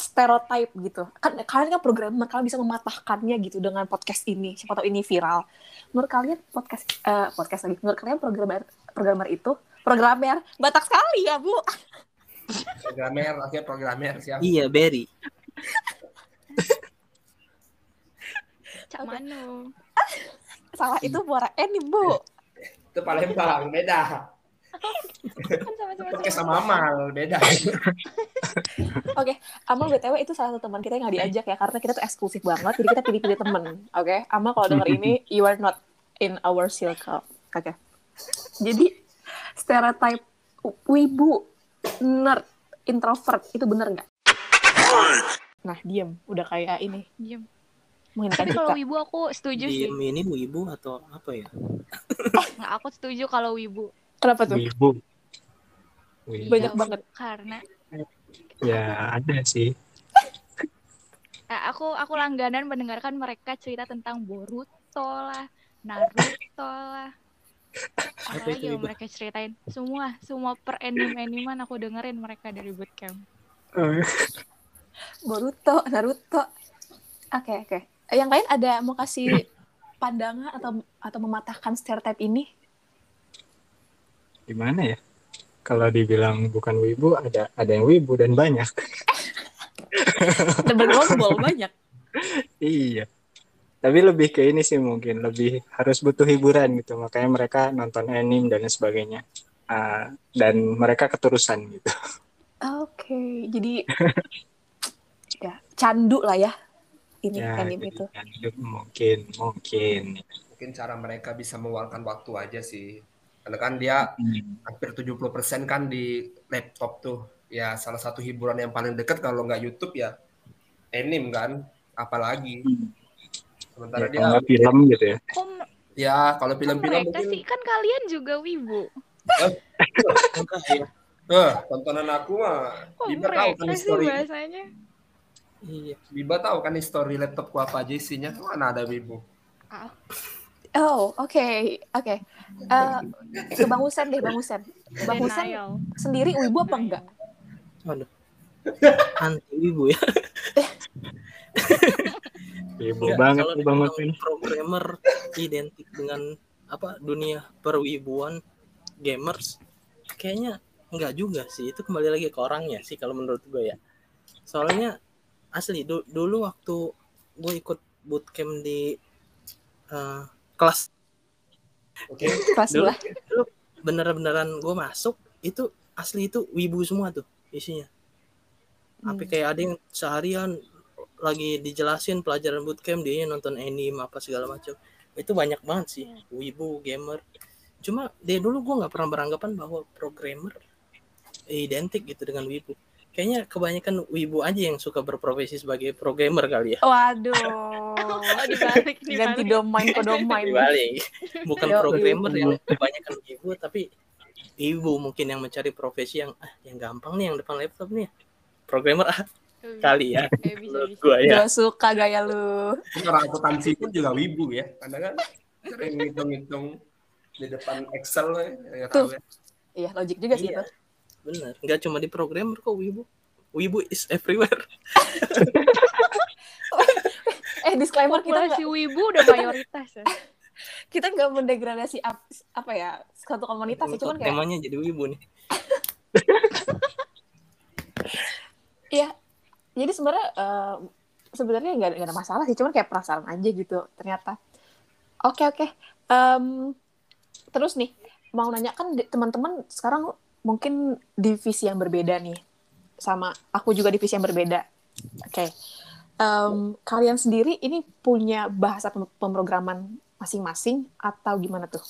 stereotype gitu. Kan kalian kan programmer, kalian bisa mematahkannya gitu dengan podcast ini. Siapa tahu ini viral. Menurut kalian podcast eh, podcast lagi. Menurut kalian programmer programmer itu programmer Batak sekali ya, Bu. Programmer, akhirnya programmer siap. iya Berry Cak Mano. Salah itu muara ini, Bu. Itu Palembang, beda. Kan sama-sama Podcast sama Amal, beda. Oke, Amal BTW itu salah satu teman kita yang gak diajak ya karena kita tuh eksklusif banget, jadi kita pilih-pilih temen. Oke, Amal kalau denger (laughs) ini, you are not in our circle. Oke. Jadi stereotype wibu, nerd, introvert itu bener nggak? Nah, diem, udah kayak ini Diem. menghinakan Tapi kalau wibu aku setuju sih. diem ini wibu atau apa ya Nggak, aku setuju kalau wibu. Kenapa tuh? Wibu. Wibu. Banyak banget. Karena Ya, ada sih. eh, aku aku langganan mendengarkan mereka cerita tentang Boruto lah, Naruto lah. Apa lagi yang mereka ceritain? Semua, semua per anime-animan aku dengerin mereka dari bootcamp. (laughs) Boruto, Naruto. Oke, oke. Yang lain ada mau kasih pandangan atau atau mematahkan stereotype ini? Gimana ya? Kalau dibilang bukan wibu, ada ada yang wibu dan banyak. (laughs) Bergerombol banyak. (laughs) Iya. Tapi lebih ke ini sih mungkin lebih harus butuh hiburan gitu. Makanya mereka nonton anime dan sebagainya. Ah, dan mereka keterusan gitu. Oke, jadi ya candu lah ya ini Ya, anime itu. kan hidup mungkin mungkin. Mungkin cara mereka bisa meluangkan waktu aja sih. Karena kan dia Hmm. hampir 70% kan di laptop tuh. Ya salah satu hiburan yang paling dekat kalau nggak YouTube ya anime kan. Apalagi. Sementara Ya, dia kalau nggak film gitu ya. Kok, m- ya kalau film-film mereka mungkin sih? Kan kalian juga wibu. enggak ya eh tontonan aku mah Kok Biba tahu kan history bahasanya? iya Biba tahu kan history laptopku apa aja isinya mana ada Bibu Oh, oke, oke. Eh, ke Bang Husen deh, Bang Husen. Bang Husen sendiri wibu apa enggak? waduh anti wibu ya (laughs) Wibu Enggak, banget kalau nih Bang Upin. programmer identik dengan apa dunia perwibuan gamers kayaknya enggak juga sih. Itu kembali lagi ke orangnya sih kalau menurut gue ya. Soalnya asli du- dulu waktu gue ikut bootcamp di eh, kelas. Oke. Kelas dulu dulu bener-beneran gue masuk itu asli itu wibu semua tuh isinya. Sampai Hmm. kayak ada yang seharian lagi dijelasin pelajaran bootcamp dia nonton anime apa segala macam. Itu banyak banget sih. Wibu gamer. Cuma dari dulu gue nggak pernah beranggapan bahwa programmer identik gitu dengan wibu kayaknya kebanyakan wibu aja yang suka berprofesi sebagai programmer kali ya. Waduh. (laughs) Dibalik, Ganti domain ke (laughs) domain. dibalik. Bukan Yo, programmer yang kebanyakan wibu tapi ibu mungkin yang mencari profesi yang ah yang gampang nih yang depan laptop nih. Programmer ah kali ya Eh, bisa, menurut bisa. gue ya Gak suka gaya lu. Orang akuntansi pun juga wibu ya. Karena kan sering ngitung-ngitung di depan Excel ya. ya Tuh. ya. Iya, logik juga sih Iya. itu. bener nggak cuma di programmer kok wibu wibu is everywhere (laughs) Eh, disclaimer kita Populasi wibu udah mayoritas ya. (laughs) kita nggak mendegradasi ap- apa ya satu komunitas ya, cuman kayak temanya jadi wibu nih (laughs) Iya. Jadi sebenarnya eh, sebenarnya nggak ada masalah sih, cuman kayak perasaan aja gitu ternyata. Oke oke. Em, terus nih mau nanya kan teman-teman sekarang mungkin divisi yang berbeda nih sama aku juga divisi yang berbeda. Oke. Em, kalian sendiri ini punya bahasa pem- pemrograman masing-masing atau gimana tuh?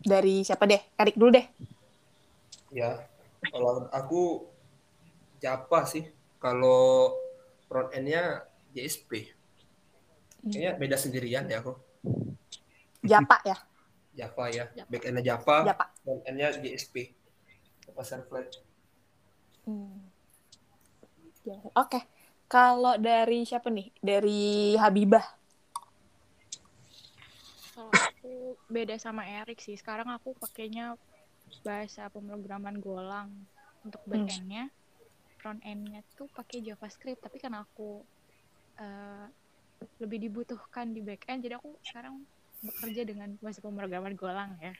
Dari siapa deh? Erik dulu deh. Ya, kalau aku Java sih. Kalau front end-nya JSP. Kayaknya beda sendirian ya aku. Japa ya, Java ya. Java. Back end-nya Java, Japa. front end-nya JSP. Java Servlet. Hmm. Ya, Oke, kalau dari siapa nih? Dari Habibah. Kalau aku beda sama Erik sih. Sekarang aku pakainya bahasa pemrograman Golang untuk Hmm. Front end-nya tuh pakai JavaScript, tapi karena aku eh, lebih dibutuhkan di back-end, jadi aku sekarang bekerja dengan bahasa pemrograman Golang ya.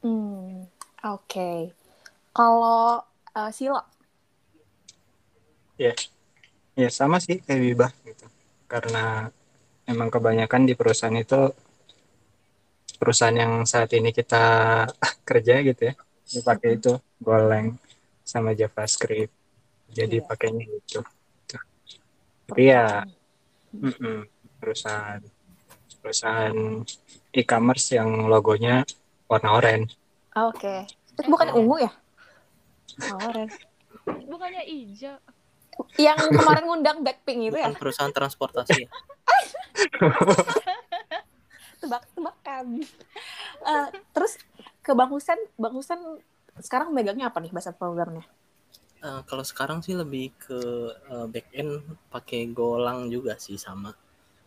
Hmm, oke. Kalau eh, Sila, Ya sama sih kayak Wibah gitu. Karena emang kebanyakan di perusahaan itu perusahaan yang saat ini kita (laughs) kerja gitu ya. Dipakai itu Golang sama JavaScript. Jadi Iya. pakainya gitu. Tuh. Tapi ya perusahaan perusahaan e-commerce yang logonya warna oranye. oke. Itu bukan ungu ya? Oh, Ren. Bukannya hijau. Yang kemarin ngundang Blackpink itu ya? perusahaan transportasi (laughs) ya Tebak-tebakan. Eh, terus ke Bang Husen, Bang Husen sekarang megangnya apa nih bahasa programnya? Eh, kalau sekarang sih lebih ke eh, back end pakai Golang juga sih sama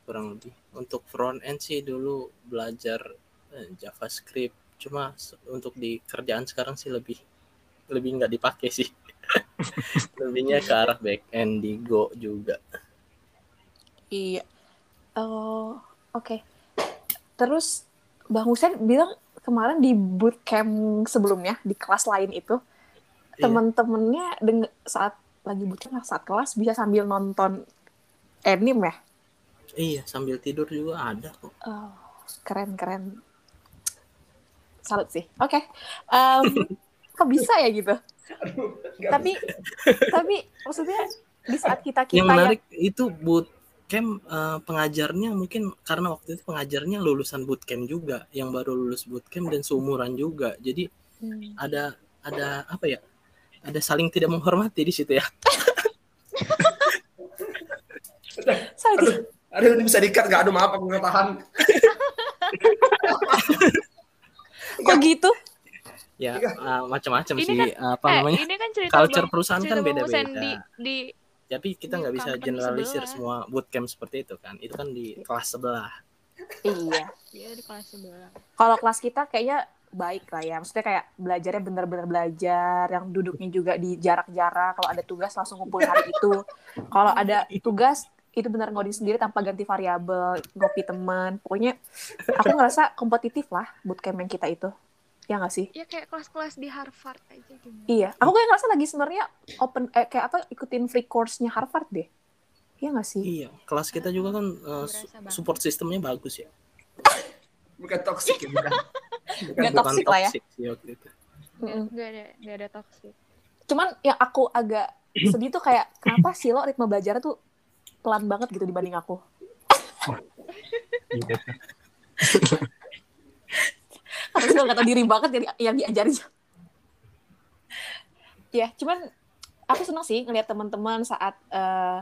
kurang lebih. Untuk front end sih dulu belajar eh, JavaScript. Cuma untuk di kerjaan sekarang sih lebih lebih nggak dipakai sih. (laughs) Lebihnya ke arah back end di Go juga. Iya. Oh, oke. Terus Bang Husen bilang kemarin di bootcamp sebelumnya di kelas lain itu Iya. teman-temannya deng- saat lagi bootcamp saat kelas bisa sambil nonton anime ya. Iya, sambil tidur juga ada kok. Oh, keren keren. Salut sih. Oke. Em, (laughs) kok bisa ya gitu? Tapi tapi maksudnya di saat kita kita Yang menarik itu bootcamp eh, pengajarnya mungkin karena waktu itu pengajarnya lulusan bootcamp juga, yang baru lulus bootcamp dan seumuran juga. Jadi Hmm. ada ada apa ya? Ada saling tidak menghormati di situ ya. (laughs) Salut. Aduh, ini bisa dikat nggak? Aduh, maaf aku nggak tahan. Kok (laughs) gitu? Ya Iya. eh, macam-macam sih kan- apa eh, namanya? ini kan cerita culture Bang- perusahaan cerita kan Bang Husen beda-beda. Di, di Tapi kita nggak bisa generalisir sebelah. semua bootcamp seperti itu kan. Itu kan di kelas sebelah. Iya. dia di kelas sebelah. Kalau kelas kita kayaknya baik lah ya. Maksudnya kayak belajarnya bener-bener belajar, yang duduknya juga di jarak-jarak. Kalau ada tugas langsung ngumpulin hari itu. Kalau ada tugas itu benar ngoding sendiri tanpa ganti variabel, ngopi teman. Pokoknya aku ngerasa kompetitif lah bootcamp yang kita itu. Ya nggak sih? Ya kayak kelas-kelas di Harvard aja gimana. Iya. Aku kayak ngerasa lagi sebenarnya open eh, kayak apa ikutin free course-nya Harvard deh. Iya nggak sih? Iya, kelas kita juga kan banget. support sistemnya bagus ya. Bukan toxic ya, bukan. Nggak Bukan toxic lah ya. toxic sih waktu itu. Mm-mm. Nggak ada nggak ada toxic. Cuman yang aku agak sedih tuh kayak kenapa sih lo ritme belajar tuh pelan banget gitu dibanding aku. (laughs) Lo nggak tahu diri banget jadi yang diajarin. ya, cuman aku seneng sih ngeliat teman-teman saat eh,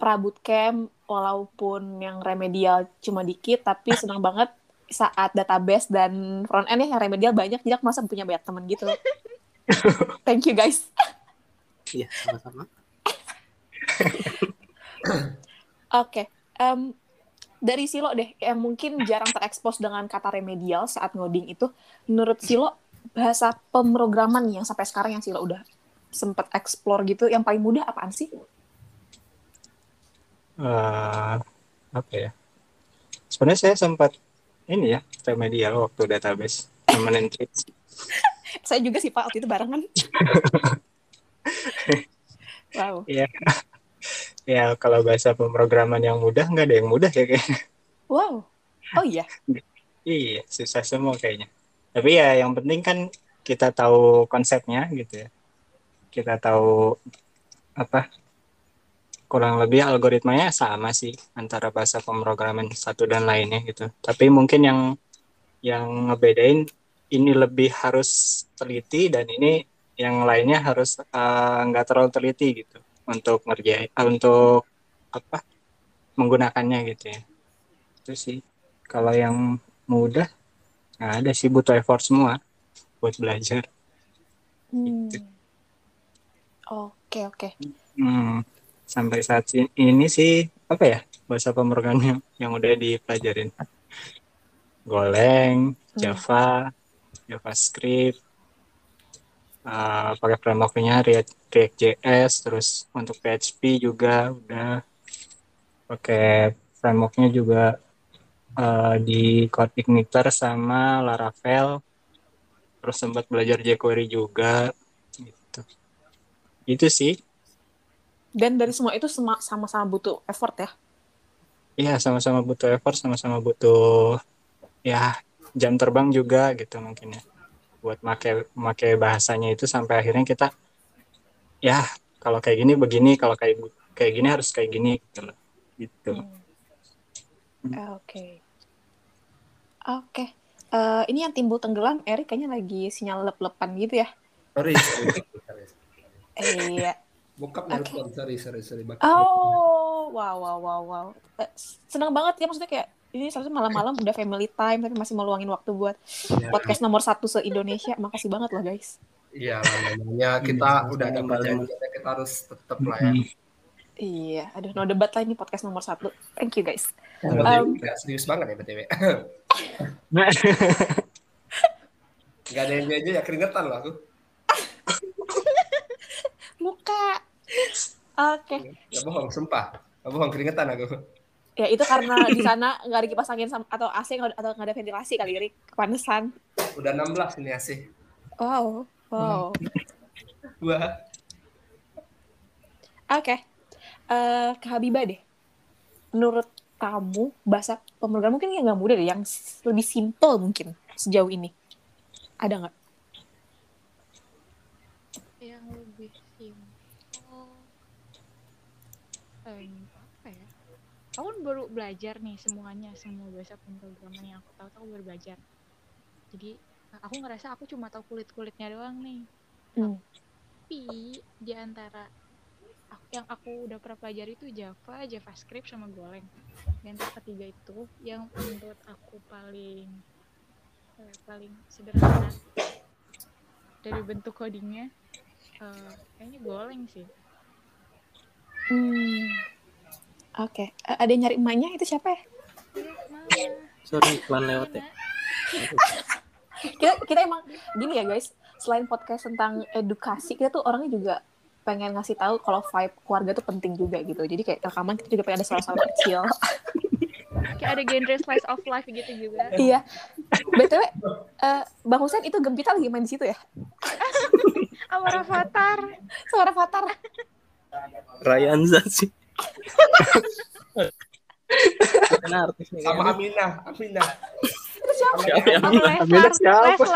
prabut camp walaupun yang remedial cuma dikit tapi senang banget saat database dan front end ya yang remedial banyak jadi aku masa punya banyak teman gitu. (laughs) Thank you guys. Iya, sama-sama. Oke, dari Silo deh, yang mungkin jarang terekspos dengan kata remedial saat ngoding itu, menurut Silo bahasa pemrograman yang sampai sekarang yang Silo udah sempet explore gitu, yang paling mudah apaan sih? Eh, apa ya? Sebenarnya saya sempat ini ya remedial waktu database nemenin Trix. (laughs) Saya juga sih Pak waktu itu barengan. (laughs) wow. Ya kalau bahasa pemrograman yang mudah nggak ada yang mudah ya kayaknya. Wow. Oh iya. Iya susah semua kayaknya. Tapi ya yang penting kan kita tahu konsepnya gitu ya. Kita tahu apa kurang lebih algoritmanya sama sih antara bahasa pemrograman satu dan lainnya gitu. Tapi mungkin yang yang ngebedain ini lebih harus teliti dan ini yang lainnya harus eh, nggak terlalu teliti gitu untuk ngerjain eh, untuk apa menggunakannya gitu ya. Itu sih kalau yang mudah nggak ada sih butuh effort semua buat belajar. Hmm. Oke, oke. Hmm, sampai saat ini sih apa ya bahasa pemrograman yang udah dipelajarin? Golang, Java, JavaScript, uh, pakai frameworknya React, React.js, terus untuk PHP juga udah pakai frameworknya juga uh, di Code Igniter sama Laravel, terus sempat belajar jQuery juga, gitu. Itu sih. Dan dari semua itu sama-sama butuh effort ya. Iya, sama-sama butuh effort, sama-sama butuh ya jam terbang juga gitu mungkin ya. Buat make make bahasanya itu sampai akhirnya kita ya kalau kayak gini begini, kalau kayak kayak gini harus kayak gini gitu loh. Gitu. Hmm. Oke. Oke. Eh, ini yang timbul tenggelam, Erik kayaknya lagi sinyal lep-lepan gitu ya. Sorry. Iya. Bokap Oke. nelfon, sorry, sorry, sorry. Bak- Oh, wow, wow, wow, wow. Eh, senang banget ya maksudnya kayak ini seharusnya malam-malam udah family time tapi masih meluangin waktu buat Iya, podcast nomor satu se Indonesia. Makasih banget loh guys. Iya, namanya kita sama-sama, udah ada perjanjian kita harus tetap lah ya. Iya, aduh no debat lah ini podcast nomor satu. Thank you guys. Um, nggak serius banget ya BTW. (laughs) Gak ada yang aja ya keringetan loh aku. (laughs) Muka. Oke. Gak bohong, sumpah. Gak bohong, keringetan aku. Ya itu karena di sana nggak ada kipas angin atau AC atau nggak ada ventilasi kali Erik. Kepanasan. Udah 16 ini asih. Wow. Wow. (laughs) Wah. Oke. Eh, ke Habibah deh. Menurut kamu bahasa pemrograman mungkin yang nggak mudah deh, yang lebih simple mungkin sejauh ini. Ada nggak? Yang lebih simple. Em, apa ya? Aku baru belajar nih semuanya, semua bahasa pemrograman yang aku tahu aku baru belajar. Jadi aku ngerasa aku cuma tahu kulit-kulitnya doang nih. Hmm. Tapi di antara aku, yang aku udah pernah pelajari itu Java, JavaScript sama Golang. Antara ketiga itu yang menurut aku paling eh, paling sederhana dari bentuk codingnya eh, kayaknya Golang sih. Hmm. Oke. Eh, ada yang nyari emaknya itu siapa ya? Mana? Sorry, iklan lewat ya. Kita kita emang gini ya guys. Selain podcast tentang edukasi, kita tuh orangnya juga pengen ngasih tahu kalau vibe keluarga tuh penting juga gitu. Jadi kayak rekaman kita juga pengen ada suara-suara kecil. Kayak ada genre slice of life gitu juga. iya. BTW, eh, Bang Husen itu Gempita lagi main di situ ya? Sama Avatar. Suara Fatar. Ryan Zat sih. Artis nih, Sama. Aminah, Aminah. Siapa? Siapa? Amila Leslar? siapa?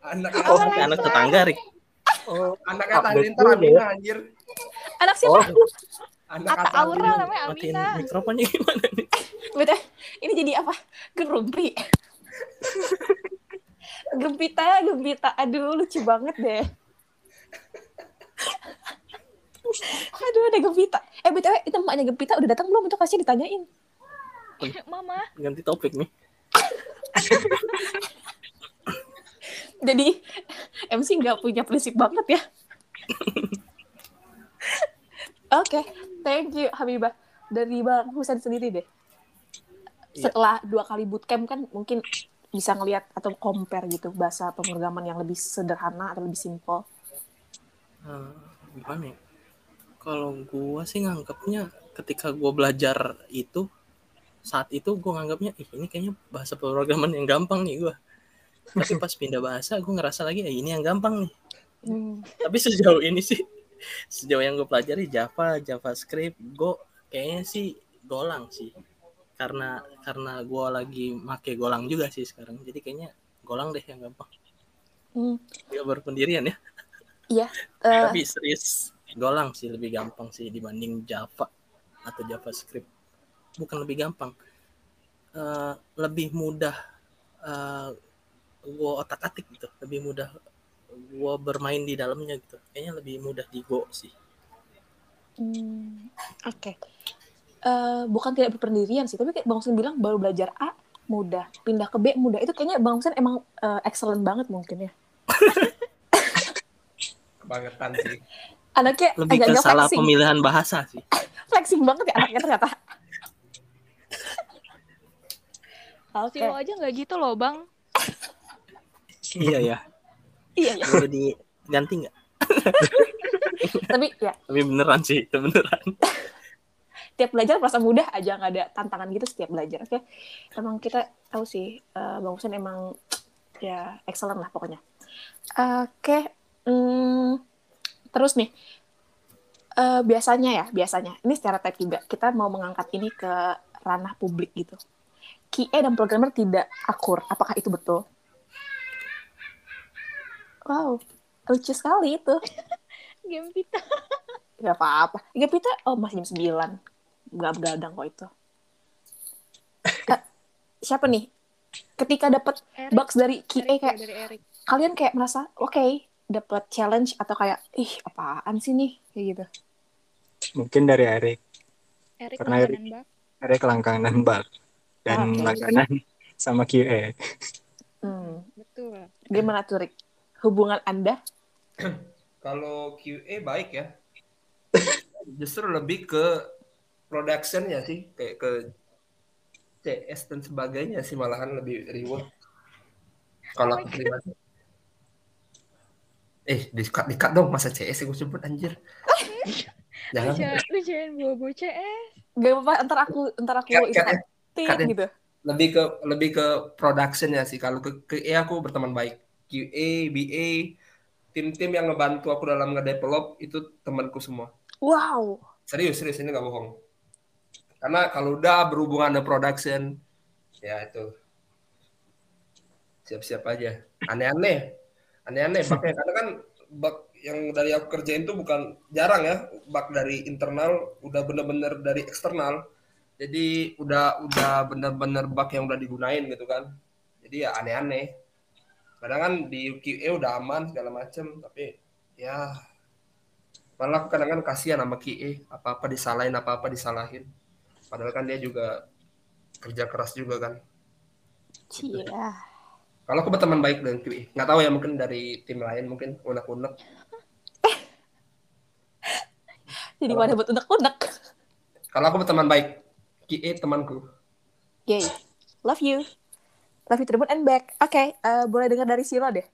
Anak Oh, anak tetangga, Rik. Oh, anaknya tadi update ntar dulu Amina anjir. Anak siapa? Anak Atta Atta Aura Amina. namanya Matiin Amina. mikrofonnya gimana nih? Beda, ini jadi apa? Gerumpi. (laughs) Gempita, gempita. Aduh, lucu banget deh. Aduh, ada gempita. Eh, BTW, itu emaknya gempita udah datang belum? Itu kasih ditanyain. Mama. Ganti topik nih. (laughs) Jadi, MC nggak punya prinsip banget ya. (laughs) Oke, thank you Habibah. Dari Bang Husen sendiri deh. Iya. Setelah dua kali bootcamp kan mungkin bisa ngelihat atau compare gitu bahasa pemrograman yang lebih sederhana atau lebih simple. Eh, gimana ya? Kalau gua sih nganggapnya ketika gua belajar itu saat itu gua nganggapnya ih ini kayaknya bahasa pemrograman yang gampang nih gua. Tapi pas pindah bahasa gua ngerasa lagi eh, ini yang gampang nih. Hmm. Tapi sejauh ini sih (laughs) sejauh yang gue pelajari Java, JavaScript, gue kayaknya sih Golang sih. Karena karena gua lagi make Golang juga sih sekarang. Jadi kayaknya Golang deh yang gampang. Hmm. Gak berpendirian ya. (laughs) Eh, Tapi serius Golang sih lebih gampang sih dibanding Java atau JavaScript. Bukan lebih gampang, Eh, lebih mudah uh, gue otak atik gitu, lebih mudah gue bermain di dalamnya gitu. Kayaknya lebih mudah di Go sih. Hmm, Oke. Eh, bukan tidak berpendirian sih, tapi kayak Bang Hussein bilang baru belajar A mudah, pindah ke B mudah. Itu kayaknya Bang Hussein emang eh, excellent banget mungkin ya. (laughs) Kebangetan sih. Anaknya Lebih ke agak-agak salah flexing. pemilihan bahasa sih. (laughs) Flexing banget ya anaknya ternyata. (laughs) Oke. Silo aja nggak gitu loh, Bang. iya ya. Iya, iya. Boleh diganti nggak? (laughs) Tapi ya, Tapi beneran sih, itu beneran. tiap belajar merasa mudah aja, nggak ada tantangan gitu setiap belajar. Oke. Emang kita tahu sih, eh, Bang Hussein emang ya excellent lah pokoknya. Oke. hmm, terus nih, eh, biasanya ya, biasanya, ini stereotype juga, kita mau mengangkat ini ke ranah publik gitu. QA dan programmer tidak akur. Apakah itu betul? Wow, lucu sekali itu. (laughs) Game kita. (laughs) Gak apa-apa. Gak kita, oh masih jam 9. Gak begadang kok itu. (laughs) Eh, siapa nih? Ketika dapat bugs dari QA Erik, kayak, dari Erik. kalian kayak merasa, oke, dapat challenge atau kayak, ih apaan sih nih? Kayak gitu. Mungkin dari Erik. Erik Karena langganan bak. Erik langganan bug dan Oke. langganan sama QA. Hmm. Betul. Gimana tuh, Rick? Hubungan Anda? (clears throat) Kalau QA baik ya. Justru lebih ke productionnya sih, kayak ke CS dan sebagainya sih malahan lebih reward. Kalau Eh, dikat dong masa CS gue sebut anjir. Jangan. (laughs) jangan, lu jangan bawa-bawa CS. Gak apa-apa, ntar aku, ntar aku Cut, itu cut ya. tit Cut ya. gitu. Lebih ke lebih ke productionnya sih. Kalau ke QA aku berteman baik. QA, BA, tim-tim yang ngebantu aku dalam ngedevelop itu temanku semua. Wow. Serius, serius ini nggak bohong. Karena kalau udah berhubungan dengan production, ya itu siap-siap aja. Aneh-aneh, aneh-aneh (laughs) baknya karena kan bug yang dari aku kerjain tuh bukan jarang ya, bug dari internal udah bener-bener dari eksternal. Jadi udah udah bener-bener bug yang udah digunain gitu kan. Jadi ya aneh-aneh. Kadang kan di QA udah aman segala macem, tapi ya malah aku kadang-kadang kasihan sama QA apa-apa disalahin apa-apa disalahin padahal kan dia juga kerja keras juga kan Cia. Kalau aku berteman baik dengan QA nggak tahu ya mungkin dari tim lain mungkin unek-unek (laughs) Jadi pada buat unek-unek. kalau aku berteman baik QA temanku Yay. Love you. Love you Tribun and back. Oke, eh, boleh dengar dari Silo deh.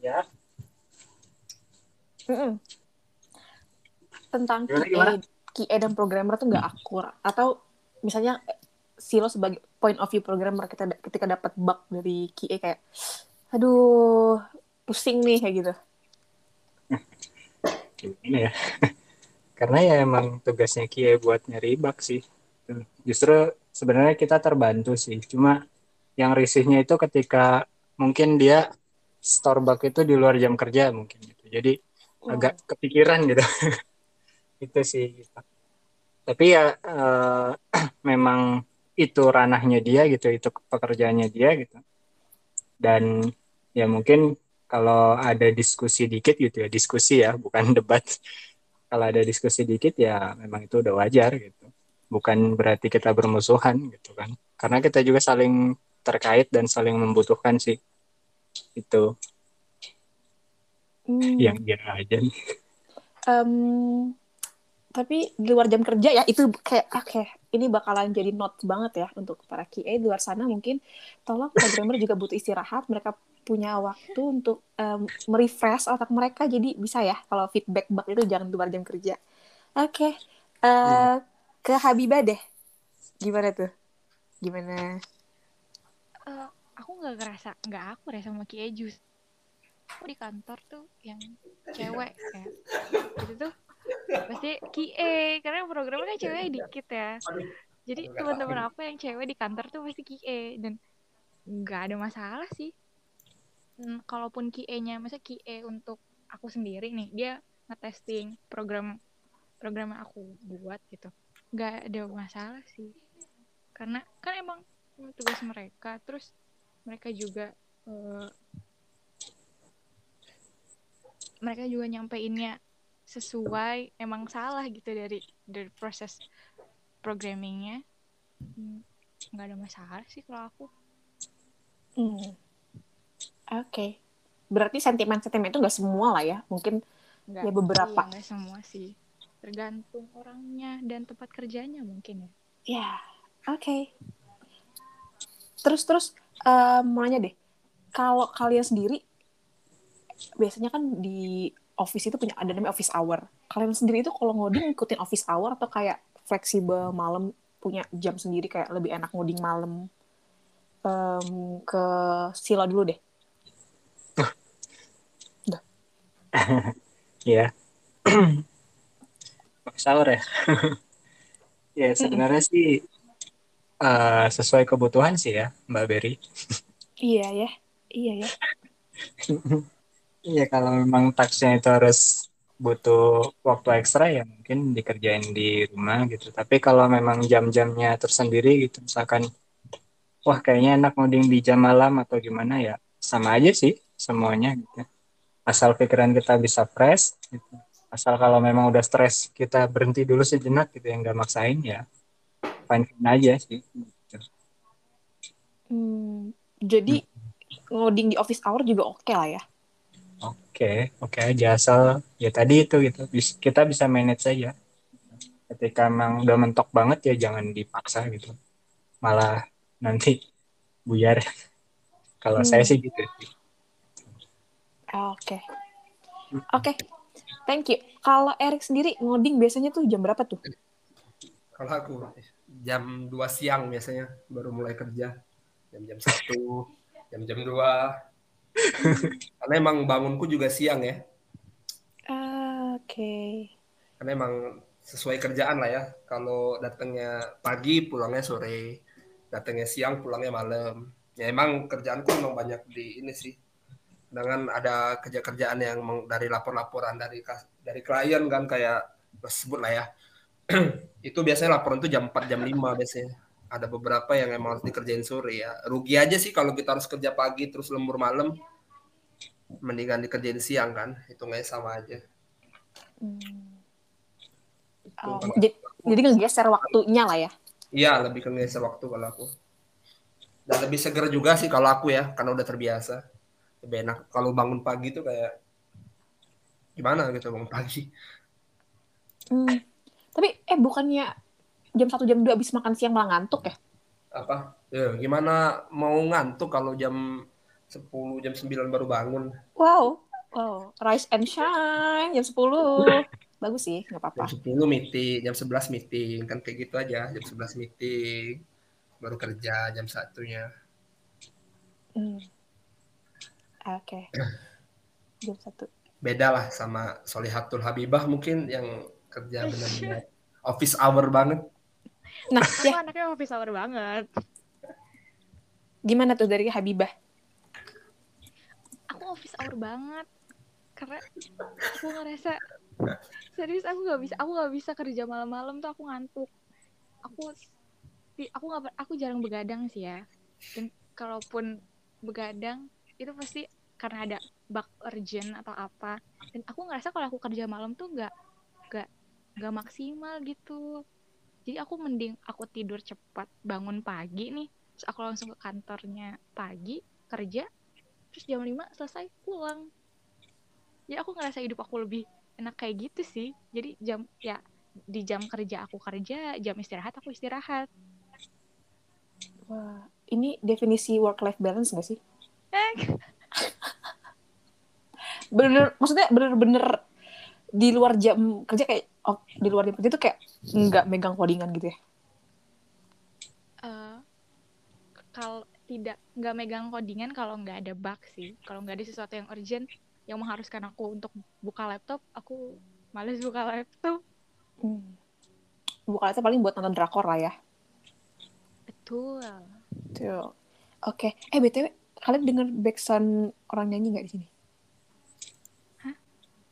Ya. Mm-mm. Tentang Gimana, QA, gimana? QA dan programmer tuh nggak akur. Atau misalnya eh, Silo sebagai point of view programmer kita ketika dapat bug dari QA kayak, aduh pusing nih kayak gitu. Gimana ya? (laughs) Karena ya emang tugasnya QA buat nyari bug sih. Justru sebenarnya kita terbantu sih. Cuma yang risihnya itu ketika mungkin dia store bug itu di luar jam kerja mungkin gitu. Jadi Oh. agak kepikiran gitu. (laughs) itu sih. Gitu. Tapi ya eh, (clears throat) memang itu ranahnya dia gitu, itu pekerjaannya dia gitu. Dan ya mungkin kalau ada diskusi dikit gitu ya, diskusi ya, bukan (laughs) debat. Kalau ada diskusi dikit ya memang itu udah wajar gitu. Bukan berarti kita bermusuhan gitu kan. Karena kita juga saling terkait dan saling membutuhkan sih. Itu Hmm. yang dia aja. (laughs) Em, tapi di luar jam kerja ya itu kayak oke ini bakalan jadi notes banget ya untuk para QA di luar sana mungkin tolong programmer juga butuh istirahat. Mereka punya waktu untuk em, merefresh otak mereka. Jadi bisa ya kalau feedback bug itu jangan di luar jam kerja. Oke eh, ke Habibah deh. Gimana tuh? Gimana? Eh, aku nggak ngerasa nggak aku ya sama Ki Ejus. Aku di kantor tuh yang cewek kayak itu tuh pasti QA karena programnya cewek dikit ya. Jadi teman-teman aku yang cewek di kantor tuh pasti QA dan nggak ada masalah sih. Hmm, kalaupun QA-nya masa QA untuk aku sendiri nih dia ngetesting program program yang aku buat gitu. Nggak ada masalah sih. Karena kan emang tugas mereka terus mereka juga eh, mereka juga nyampeinnya sesuai emang salah gitu dari dari proses programmingnya. Hmm, nggak ada masalah sih kalau aku. Hmm. oke. Berarti sentimen-sentimen itu nggak semua lah ya? Mungkin nggak Ya, beberapa. iya, semua sih. Tergantung orangnya dan tempat kerjanya mungkin ya. Ya, oke. Terus terus eh, mau nanya deh, kalau kalian sendiri biasanya kan di office itu punya ada namanya office hour. Kalian sendiri itu kalau ngoding ngikutin office hour atau kayak fleksibel malam punya jam sendiri kayak lebih enak ngoding malam? Em, ke Silo dulu deh. (laughs) (clears throat) ya sahur (laughs) ya ya sebenarnya sih eh, sesuai kebutuhan sih ya Mbak Berry Iya ya, iya ya. (laughs) Iya kalau memang taksnya itu harus butuh waktu ekstra ya mungkin dikerjain di rumah gitu. Tapi kalau memang jam-jamnya tersendiri gitu misalkan wah kayaknya enak ngoding di jam malam atau gimana ya sama aja sih semuanya gitu. Asal pikiran kita bisa fresh gitu. Asal kalau memang udah stres kita berhenti dulu sejenak gitu yang nggak maksain ya fine fine aja sih. Gitu. Hmm, jadi ngoding di office hour juga oke lah ya. Oke, oke aja asal ya tadi itu gitu. Kita bisa manage saja. Ketika emang udah mentok banget ya jangan dipaksa gitu. Malah nanti buyar. (laughs) Kalau Hmm. saya sih gitu. sih. Oke. Oke. Thank you. Kalau Erik sendiri ngoding biasanya tuh jam berapa tuh? Kalau aku jam 2 siang biasanya baru mulai kerja. Jam-jam 1, jam-jam 2. (laughs) Karena emang bangunku juga siang ya. Oke. Karena emang sesuai kerjaan lah ya. Kalau datangnya pagi, pulangnya sore. Datangnya siang, pulangnya malam. Ya emang kerjaanku emang banyak di ini sih. Dengan ada kerja-kerjaan yang dari lapor-laporan dari dari klien kan kayak sebut lah ya. (clears throat) itu biasanya laporan tuh jam 4 jam 5 biasanya. Ada beberapa yang emang harus dikerjain sore ya. Rugi aja sih kalau kita harus kerja pagi terus lembur malam. Mendingan dikerjain siang kan. Hitungnya sama aja. Hmm. Oh, jadi, jadi ngegeser waktunya lah ya. Iya, lebih ke ngeser waktu kalau aku. Dan lebih seger juga sih kalau aku ya, karena udah terbiasa. Lebih enak kalau bangun pagi tuh kayak gimana gitu bangun pagi. Hmm. Tapi eh bukannya jam 1 jam 2 habis makan siang malah ngantuk ya? Apa? Ya, gimana mau ngantuk kalau jam 10, jam 9 baru bangun. Wow. Wow, rise and shine jam 10. Bagus sih, nggak apa-apa. Jam 10 meeting, jam 11 meeting, kan kayak gitu aja. Jam 11 meeting, baru kerja jam satunya. Hmm. Oke. Jam 1. Beda lah sama Solihatul Habibah mungkin yang kerja benar-benar office hour banget. Nah, Aku ya anaknya office hour banget. gimana tuh dari Habibah? Aku office hour banget. Karena aku ngerasa serius aku nggak bisa aku nggak bisa kerja malam-malam tuh aku ngantuk. Aku aku nggak aku jarang begadang sih ya. Dan kalaupun begadang itu pasti karena ada bug urgent atau apa. Dan aku ngerasa kalau aku kerja malam tuh nggak nggak nggak maksimal gitu. Jadi aku mending aku tidur cepat, bangun pagi nih, terus aku langsung ke kantornya pagi, kerja, terus jam 5 selesai pulang. Jadi aku ngerasa hidup aku lebih enak kayak gitu sih. Jadi jam ya di jam kerja aku kerja, jam istirahat aku istirahat. Wah, ini definisi work life balance gak sih? Eh, (laughs) Bener, maksudnya bener-bener di luar jam kerja kayak oh, di luar jam kerja tuh kayak nggak megang codingan gitu ya? eh, kalau tidak nggak megang codingan kalau nggak ada bug sih. Kalau nggak ada sesuatu yang urgent yang mengharuskan aku untuk buka laptop, aku males buka laptop. Hmm. Bukan itu paling buat nonton drakor lah ya. Betul. Tuh. Oke. Eh btw, kalian denger backsound orang nyanyi nggak di sini?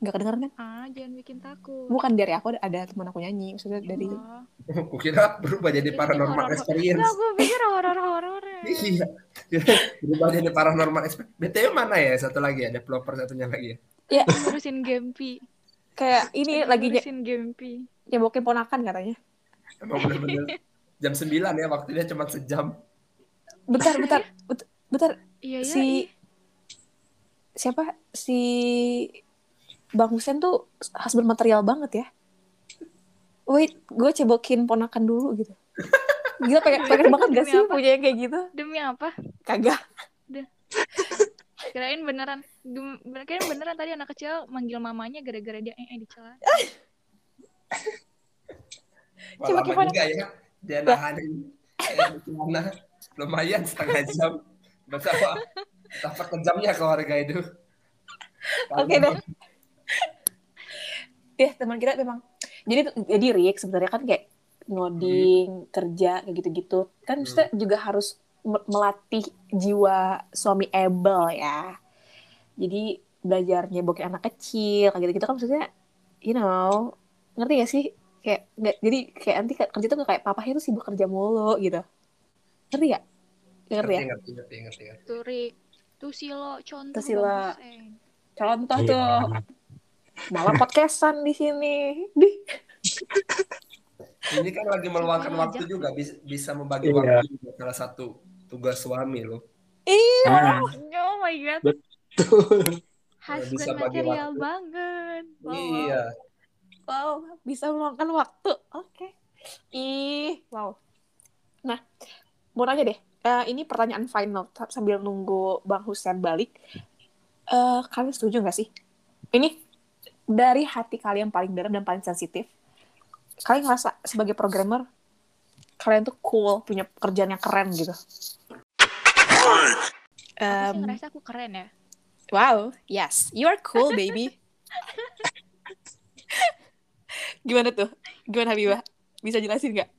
Nggak kedengeran kan? Ah, jangan bikin takut. Bukan dari aku, ada teman aku nyanyi. Maksudnya dari Oh. Aku (laughs) kira berubah jadi paranormal horor- experience. Nggak, gue pikir horor-horor. (laughs) Iya. (laughs) berubah jadi paranormal experience. BTW mana ya? Satu lagi ada developer satunya lagi ya. Ngurusin Gempi. kayak ini lagi ngurusin Gempi. nyebokin ponakan katanya. Emang bener-bener jam 9 ya waktunya cuma sejam. Bentar, bentar, bentar. Iya, iya. si iya. siapa si Bang Husen tuh husband material banget ya. Wait, gue cebokin ponakan dulu gitu. Gila pengen, pengen banget gak sih apa? punya yang kayak gitu? Demi apa? Kagak. Kirain beneran. Dem- Kirain beneran tadi anak kecil manggil mamanya gara-gara dia eh, eh di celana. Wah, Coba gimana? juga ya. Dia nahanin eh, gimana? Lumayan setengah jam. Betapa betapa kejamnya keluarga itu. Oke deh. Ya teman kita memang. Jadi jadi Rick sebenarnya kan kayak ngoding, kerja kayak gitu-gitu. Kan Hmm. maksudnya juga harus me- melatih jiwa suami able ya. Jadi belajar nyebokin anak kecil kayak gitu-gitu kan maksudnya you know, ngerti gak sih? Kayak nggak jadi kayak nanti kerja tuh kayak papahnya tuh sibuk kerja mulu gitu. Ngerti gak? Ngerti ya? Ngerti, ngerti, ngerti, ngerti, ngerti. Tuh Rik. Tuh Silo contoh Tuh Silo. Bang Hussein. Contoh Iya. tuh malah (laughs) podcastan di sini. Di Ini kan lagi meluangkan yang waktu ngajak juga bisa, bisa membagi Iya. waktu juga salah satu tugas suami loh. Iya. Ah, Oh my god. betul. Husband material waktu. banget. Wow. Iya. Wow, bisa meluangkan waktu. Oke. Ih, wow. Nah, mau nanya deh. Eh, ini pertanyaan final sambil nunggu Bang Husen balik. Eh, kalian setuju nggak sih? Ini dari hati kalian paling dalam dan paling sensitif. Kalian ngerasa sebagai programmer, kalian tuh cool, punya pekerjaan yang keren gitu. Aku sih Em, ngerasa aku keren ya. Wow, yes, you are cool, baby. Gimana tuh? Gimana Habibah? Bisa jelasin nggak?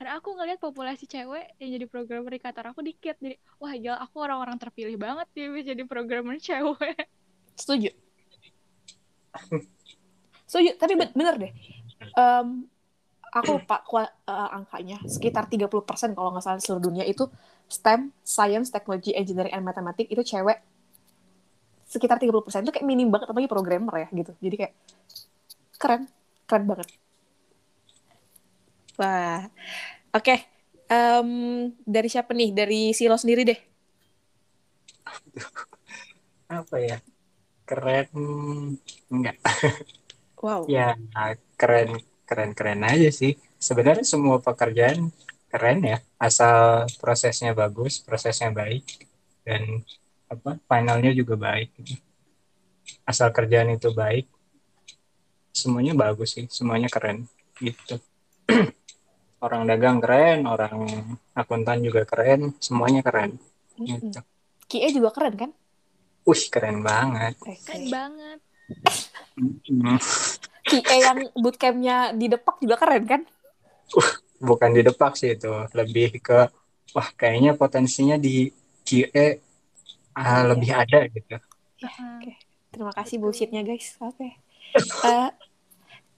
Karena aku ngeliat populasi cewek yang jadi programmer di kantor aku dikit. Jadi, wah gila aku orang-orang terpilih banget dia bisa jadi programmer cewek. Setuju. Setuju, tapi ben- bener deh. Em, aku lupa kua- eh, angkanya. Sekitar 30% kalau nggak salah seluruh dunia itu STEM, Science, Technology, Engineering, and Mathematics itu cewek. Sekitar 30% itu kayak minim banget, apalagi programmer ya gitu. Jadi kayak keren, keren banget. Wah, oke. Em, dari siapa nih? Dari Silo sendiri deh. (laughs) Apa ya? Keren. Enggak. Wow. (laughs) Ya, keren keren keren aja sih. Sebenarnya semua pekerjaan keren ya, asal prosesnya bagus, prosesnya baik dan apa finalnya juga baik. Asal kerjaan itu baik, semuanya bagus sih, semuanya keren gitu. (clears throat) orang dagang keren, orang akuntan juga keren, semuanya keren. Gitu. QA juga keren kan? Wih, keren banget. Keren banget. QA yang bootcampnya di Depak juga keren kan? bukan di depak sih itu lebih ke wah kayaknya potensinya di QA ah, Iya. lebih ada gitu Oke. Terima kasih bullshitnya guys. Oke. Eh,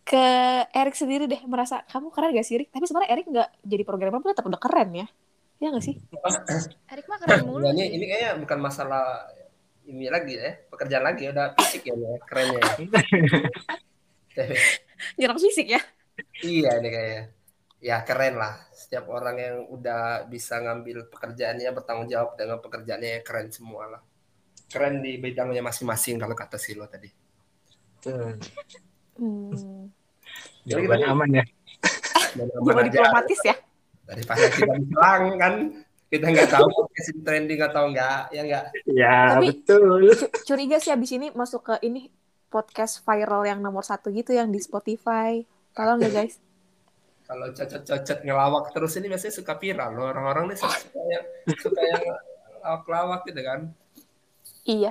ke Erik sendiri deh merasa kamu keren gak sih Erik? Tapi sebenarnya Erik nggak jadi programmer pun tetap udah keren ya. Ya nggak sih? Erik mah keren mulu ini, ini kayaknya bukan masalah ini lagi ya, pekerjaan lagi udah fisik ya, ya kerennya. (laughs) Nyerang fisik ya. iya ini kayaknya. Ya keren lah. Setiap orang yang udah bisa ngambil pekerjaannya bertanggung jawab dengan pekerjaannya ya keren semua lah. Keren di bidangnya masing-masing kalau kata Silo tadi. Tuh, Hmm. jawaban aman ya (laughs) aja. diplomatis ya. Daripada kita diserang kan. Kita nggak tahu (laughs) podcast trending atau enggak, ya enggak. ya Tapi- betul Cu- Curiga sih abis ini masuk ke ini podcast viral yang nomor satu gitu yang di Spotify. Tolong ya guys. (laughs) Kalau cocot-cocot ngelawak terus ini biasanya suka viral loh. Orang-orang nih suka yang suka yang lawak-lawak gitu kan. Iya.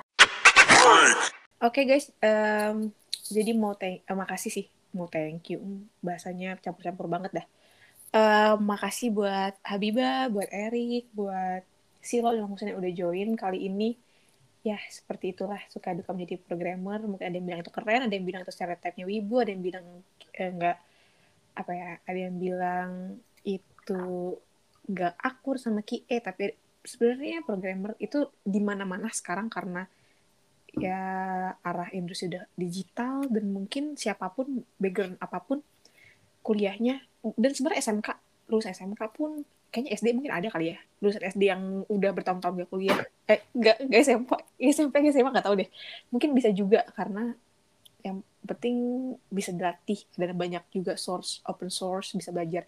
Oke guys, em, jadi mau thank, eh, makasih sih, mau thank you. Bahasanya campur-campur banget dah. Em, makasih buat Habibah, buat Erik, buat Silo yang udah join kali ini. Ya, seperti itulah suka duka menjadi programmer. Mungkin ada yang bilang itu keren, ada yang bilang itu stereotipnya wibu, ada yang bilang eh, enggak apa ya, ada yang bilang itu enggak akur sama QA, tapi sebenarnya programmer itu di mana-mana sekarang karena ya arah industri udah digital dan mungkin siapa pun background apa pun kuliahnya dan sebenarnya SMK lulus SMK pun kayaknya SD mungkin ada kali ya. Lulusan SD yang udah bertahun-tahun gak kuliah. Eh gak, gak SMP SMP gak SMA gak tahu deh. Mungkin bisa juga karena yang penting bisa dilatih. Dan banyak juga source open source bisa belajar.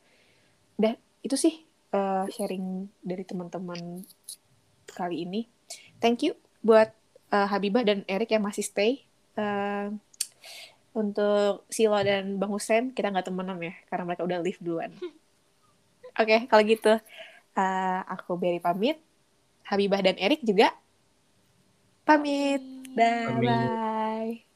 Dan itu sih eh, sharing dari teman-teman kali ini. Thank you buat eh, Habibah dan Erik yang masih stay. Eh, untuk Silo dan Bang Husen kita nggak temenan ya karena mereka udah live duluan. (laughs) Oke, okay, kalau gitu uh, aku beri pamit, Habibah dan Erik juga pamit. Bye. pamit. bye. bye.